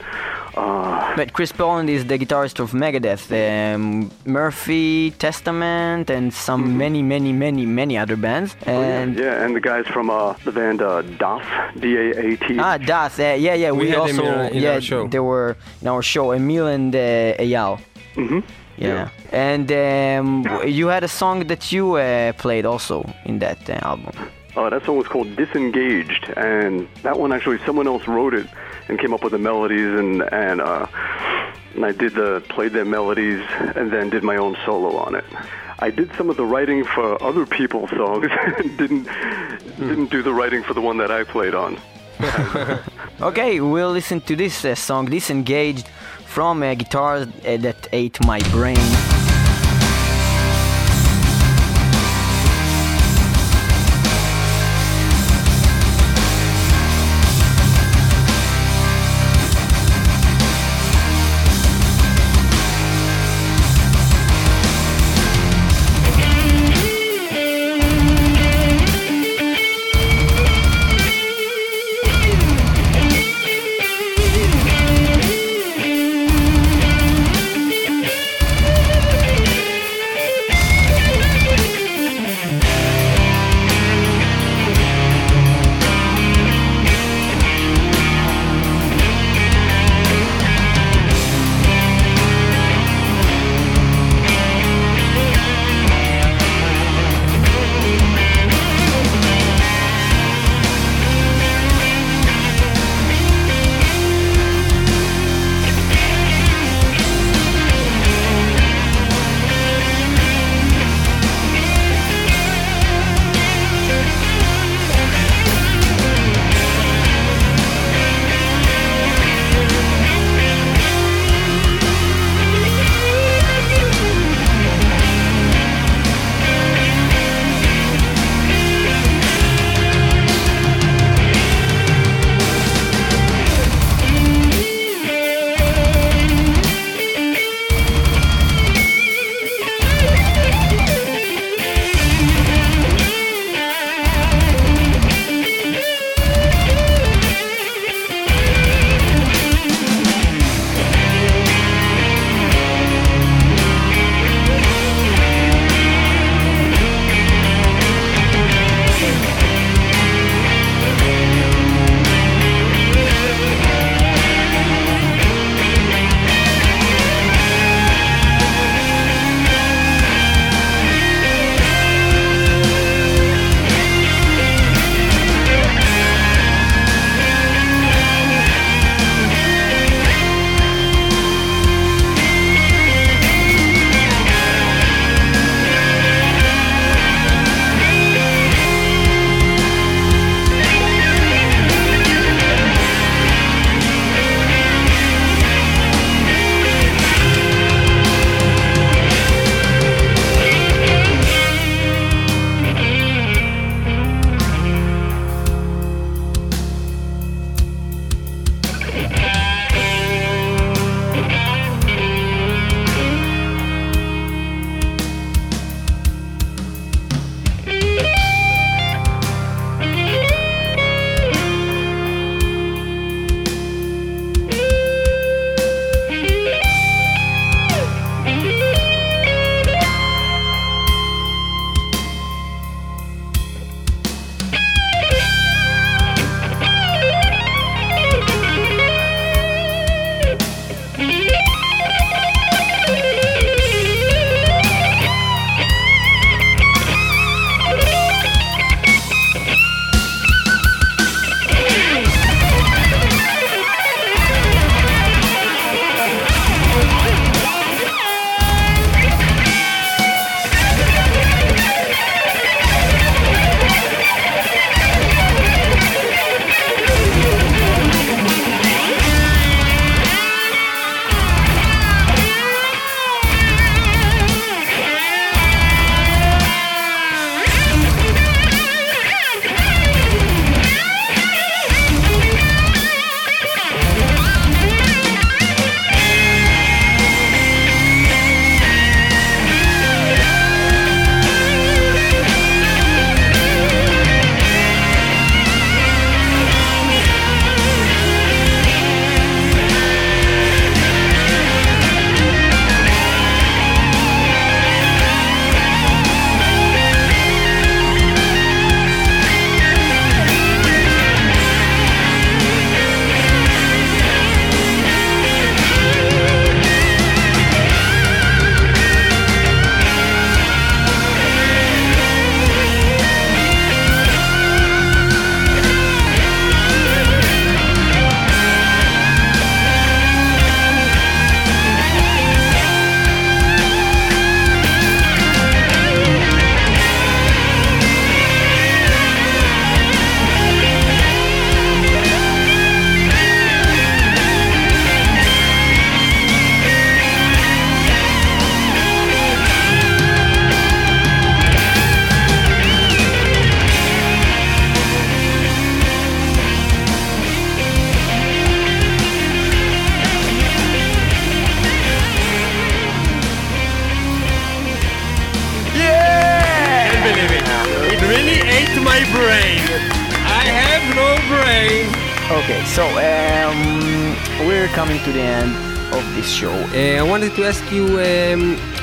S1: Uh,
S2: But Chris Poland is the guitarist of Megadeth, um, Murphy, Testament, and some many, many, many, many other bands. And
S1: Mm-hmm. Oh, yeah, and the guys from uh, the band uh, DAF, D-A-A-T.
S2: ah, Das, uh, yeah, yeah, we,
S4: We
S2: also
S4: them in our- in
S2: yeah
S4: our show.
S2: they were in our show. Emil and uh, Eyal.
S1: hmm
S2: Yeah, and um, you had a song that you uh, played also in that uh, album.
S1: Uh, that song was called Disengaged, and that one actually someone else wrote it and came up with the melodies, and and uh, and I did the played their melodies, and then did my own solo on it. I did some of the writing for other people's songs, and didn't didn't do the writing for the one that I played on.
S2: Okay, we'll listen to this uh, song, Disengaged, from uh, guitar uh, That Ate My Brain.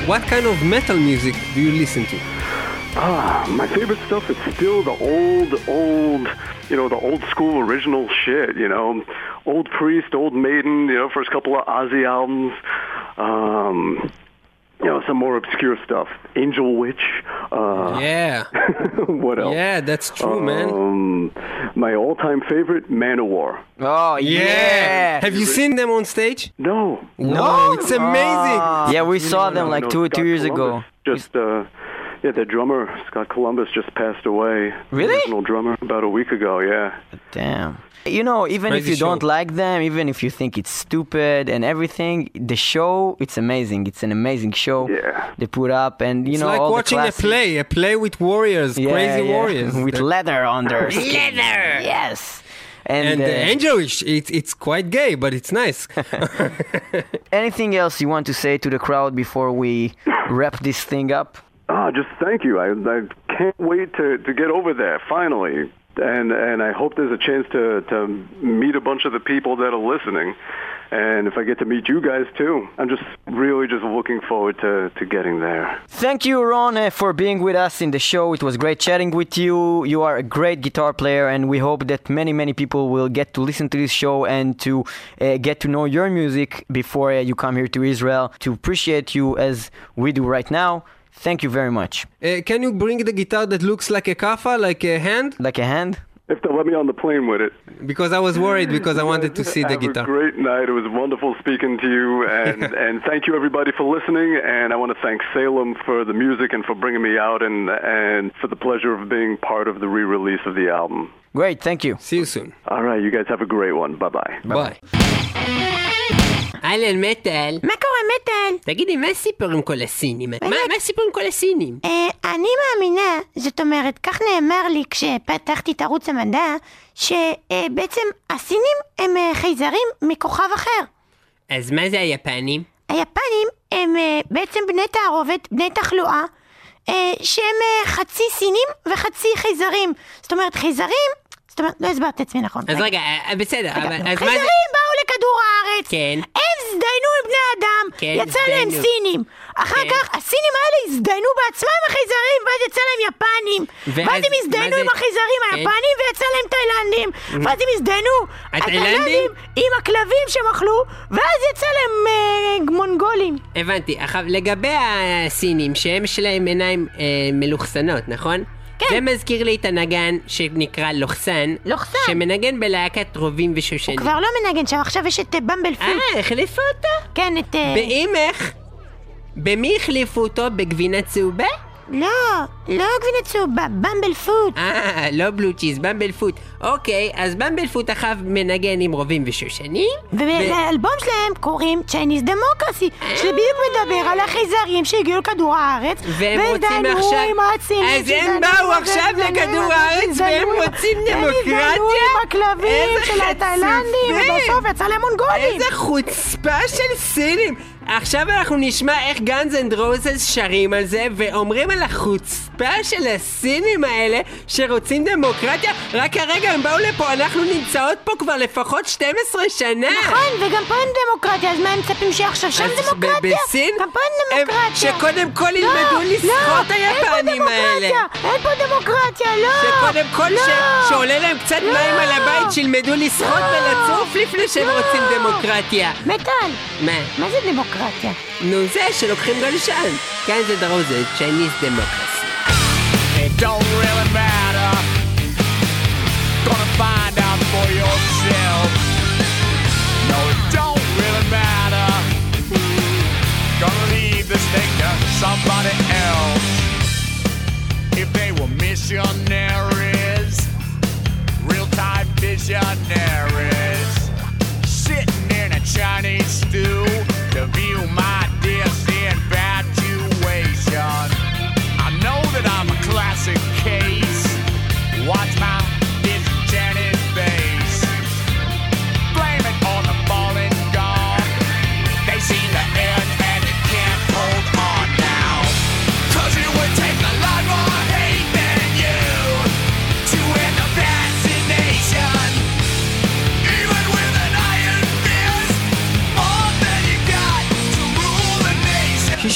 S7: What kind of metal music do you listen to?
S1: Ah, my favorite stuff is still the old, old, you know, the old school original shit, you know. Old Priest, Old Maiden, you know, first couple of Ozzy albums. Um, you know, some more obscure stuff. Angel Witch. Uh,
S7: Yeah,
S1: what else?
S7: yeah, that's true, man.
S1: Um, my all-time favorite, Manowar.
S2: Oh yeah!
S7: Have you seen them on stage?
S1: No.
S7: No, it's amazing.
S2: Yeah, we saw them
S1: No,
S2: like
S1: no,
S2: two
S1: Scott
S2: two years
S1: Columbus
S2: ago.
S1: Just uh, yeah, the drummer Scott Columbus just passed away.
S2: Really?
S1: The Original drummer about a week ago. Yeah.
S2: Damn. You know, even if
S7: Crazy
S2: you don't like them, even if you think it's stupid and everything, the show it's amazing. It's an amazing show.
S1: Yeah.
S2: They put up and you know.
S7: It's
S2: know
S7: like
S2: all
S7: watching
S2: the
S7: a play, a play with warriors,
S2: Yeah,
S7: crazy
S2: yeah.
S7: warriors.
S2: with
S7: That-
S2: leather on their skin.
S7: Leather!
S2: Yes. And,
S7: and
S2: uh,
S7: uh, Angelish, it's it's quite gay, but it's nice.
S2: anything else you want to say to the crowd before we wrap this thing up?
S1: Ah, just thank you. I, I can't wait to, to get over there finally, and and I hope there's a chance to to meet a bunch of the people that are listening, and if I get to meet you guys too, I'm just really just looking forward to to getting there.
S2: Thank you, Ron, uh, for being with us in the show. It was great chatting with you. You are a great guitar player, and we hope that many, many people will get to listen to this show and to uh, get to know your music before uh, you come here to Israel to appreciate you as we do right now. Thank you very much.
S7: Uh, can you bring the guitar that looks like a kafa, like a hand?
S2: Like a hand?
S1: If they'll let me on the plane with it.
S7: Because I was worried because I wanted to see the
S1: Have
S7: guitar.
S1: a great night. It was wonderful speaking to you, and and thank you everybody for listening. And I want to thank Salem for the music and for bringing me out, and and for the pleasure of being part of the re-release of the album.
S2: Great, thank you.
S7: See you soon.
S1: All right, you guys have a great one. Bye bye.
S7: ביי. אהלן מטאל.
S8: מה קורה, מטאל?
S7: תגידי, מה הסיפור עם כל הסינים? מה מה הסיפור עם כל הסינים?
S8: אה, אני מאמינה, זאת אומרת, כך נאמר לי כשפתחתי את ערוץ המדע, שבעצם הסינים הם אה, חייזרים מכוכב אחר.
S7: אז מה זה היפנים?
S8: היפנים הם אה, בעצם בני תערובת, בני תחלואה, אה, שהם אה, חצי סינים וחצי חייזרים. זאת אומרת, חייזרים, זאת אומרת, לא הסברתי את עצמי נכון.
S7: אז רגע, אה, בסדר.
S8: חייזרים באו לכדור הארץ,
S7: כן.
S8: הם הזדיינו עם בני אדם,
S7: כן,
S8: יצא להם
S7: הזדיינו.
S8: סינים. אחר
S7: כן.
S8: כך הסינים האלה הזדיינו בעצמם עם החייזרים, ואז יצא להם יפנים.
S7: ואז
S8: ואז הם הזדיינו
S7: זה-
S8: עם החייזרים
S7: כן.
S8: היפנים, ויצא להם תאילנדים. ואז הם הזדיינו,
S7: התאילנדים?
S8: עם הכלבים שהם אכלו, ואז יצא להם אה, מונגולים.
S7: הבנתי. עכשיו, לגבי הסינים, שהם יש להם עיניים אה, מלוכסנות, נכון?
S8: כן.
S7: זה מזכיר לי את הנגן שנקרא לוחסן.
S8: לוחסן.
S7: שמנגן בלהקת רובים ושושנים.
S8: כבר לא מנגן שם, עכשיו יש את אה, במבל פוט.
S7: אה, החליפו אותו?
S8: כן, את... אה,
S7: באימך? במי החליפו אותו? בגבינה צהובה?
S8: לא, לא גבינה צהובה, במבל פוט.
S7: אה, לא בלו צ'יז, במבל פוט. אוקיי, אז במבל פוט אחריו מנגן עם רובים ושושנים.
S8: ולאלבום שלהם קוראים Chinese Democracy, שבדיוק מדבר על החייזרים שהגיעו לכדור הארץ,
S7: והם רוצים עכשיו...
S8: עם הסינים
S7: אז הם באו עכשיו לכדור הארץ והם רוצים
S8: הם הזדיינו
S7: דמוקרטיה?
S8: עם הכלבים של התאילנדים. ובסוף יצא להם מונגולים.
S7: איזה חוצפה של סינים! עכשיו אנחנו נשמע איך גאנז אנד רוזס שרים על זה ואומרים על החוצפה של הסינים האלה שרוצים דמוקרטיה רק הרגע הם באו לפה, אנחנו נמצאות פה כבר לפחות 12 שנה!
S8: נכון, וגם פה אין דמוקרטיה, אז מה הם מצפים שעכשיו שם דמוקרטיה?
S7: בסין?
S8: גם פה אין דמוקרטיה.
S7: שקודם כל
S8: לא,
S7: ילמדו
S8: לא,
S7: לשחות היפנים האלה.
S8: אין פה דמוקרטיה, לא.
S7: שקודם כל
S8: לא.
S7: שעולה להם קצת
S8: לא.
S7: מים על הבית שילמדו לשחות
S8: לא.
S7: ולצוף לפני שהם
S8: לא.
S7: רוצים דמוקרטיה.
S8: מטל,
S7: מה?
S8: מה זה דמוקרטיה?
S7: נו זה שלוקחים גלשן. כאן זה דרוזת, Chinese democracy.
S9: It don't really matter. Gonna find out for yourself. No, it don't really matter. Gonna leave this thing to somebody else. If they were missionaries, real time visionaries, Chinese stew to view my disinfatuation.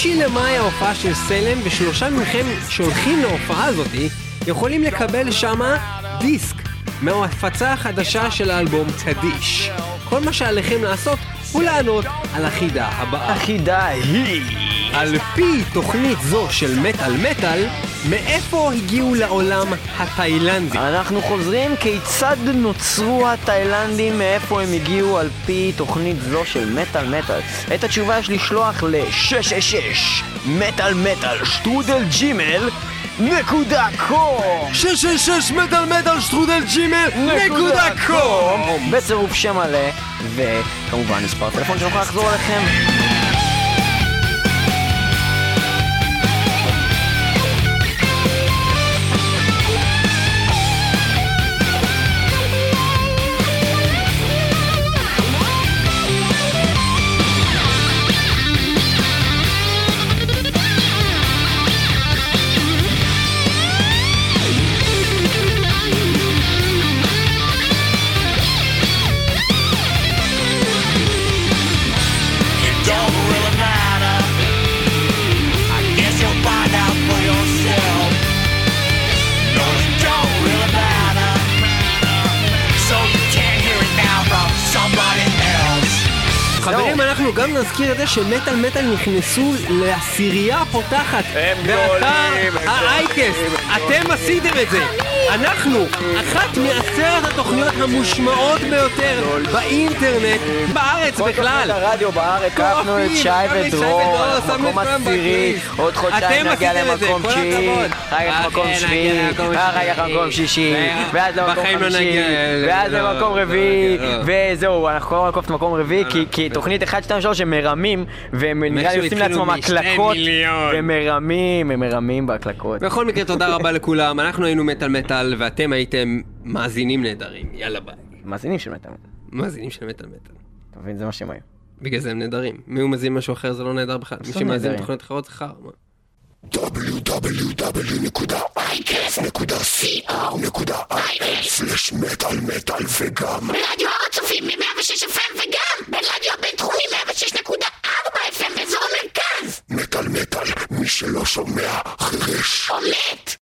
S4: בשישי למאי ההופעה של סלם, ושלושה מכם שהולכים להופעה הזאתי, יכולים לקבל שמה דיסק מההפצה החדשה של האלבום קדיש. כל מה שעליכם לעשות הוא לענות על החידה הבאה.
S2: החידה היא...
S4: על פי תוכנית זו של מטאל מטאל, מאיפה הגיעו לעולם התאילנדי?
S2: אנחנו חוזרים כיצד נוצרו התאילנדים, מאיפה הם הגיעו על פי תוכנית זו של מטאל מטאל. את התשובה יש לשלוח ל-666 מטאל מטאל שטרודל ג'ימל נקודה קום
S4: 666 מטאל מטאל שטרודל ג'ימל נקודה קום
S2: בצירוף שם מלא וכמובן מספר טלפון שנוכל לחזור אליכם
S4: אנחנו גם נזכיר את זה שמטאל מטאל נכנסו לעשירייה הפותחת
S2: הם
S4: באתר
S2: גדולים, הם
S4: האייקס. אתם עשיתם את זה. אנחנו, אחת מעשרת התוכניות המושמעות ביותר באינטרנט, בארץ
S2: כל
S4: בכלל.
S2: הרדיו בארץ, קפנו את שי ודרור, מקום עשירי. עוד חודשיים
S4: אתם
S2: נגיע למקום
S4: כל
S2: תשיעי,
S4: הכבוד.
S2: אחר כך מקום שביעי, אחר כך. מקום שישי,
S4: ו-
S2: ואז למקום
S4: בחיים לא
S2: חמישי, ואז
S4: לא,
S2: למקום
S4: לא,
S2: רביעי,
S4: לא.
S2: וזהו, אנחנו כל הזמן נקוף את המקום רביעי, כי-
S4: לא.
S2: תוכנית 1, 2, 3 הם מרמים, והם נראה לי עושים לעצמם הקלקות. והם מרמים, הם מרמים בהקלקות.
S4: בכל מקרה, תודה רבה לכולם. אנחנו היינו מטאל מטאל, ואתם הייתם מאזינים נהדרים. יאללה ביי.
S2: מאזינים של מטאל.
S4: מאזינים של מטאל מטאל.
S2: אתה מבין? זה מה שהם היו.
S4: בגלל זה הם נהדרים. מי הוא מאזין משהו אחר זה לא נהדר בכלל. מי שמאזין. לתוכניות אחרות זה חרא. מה?
S3: ברדיו הר הצופים מ-106 FM וגם ברדיו הבינתחומי 106.4 FM באזור המרכז.
S5: מטאל מטאל, מי שלא שומע חירש.
S3: אולט.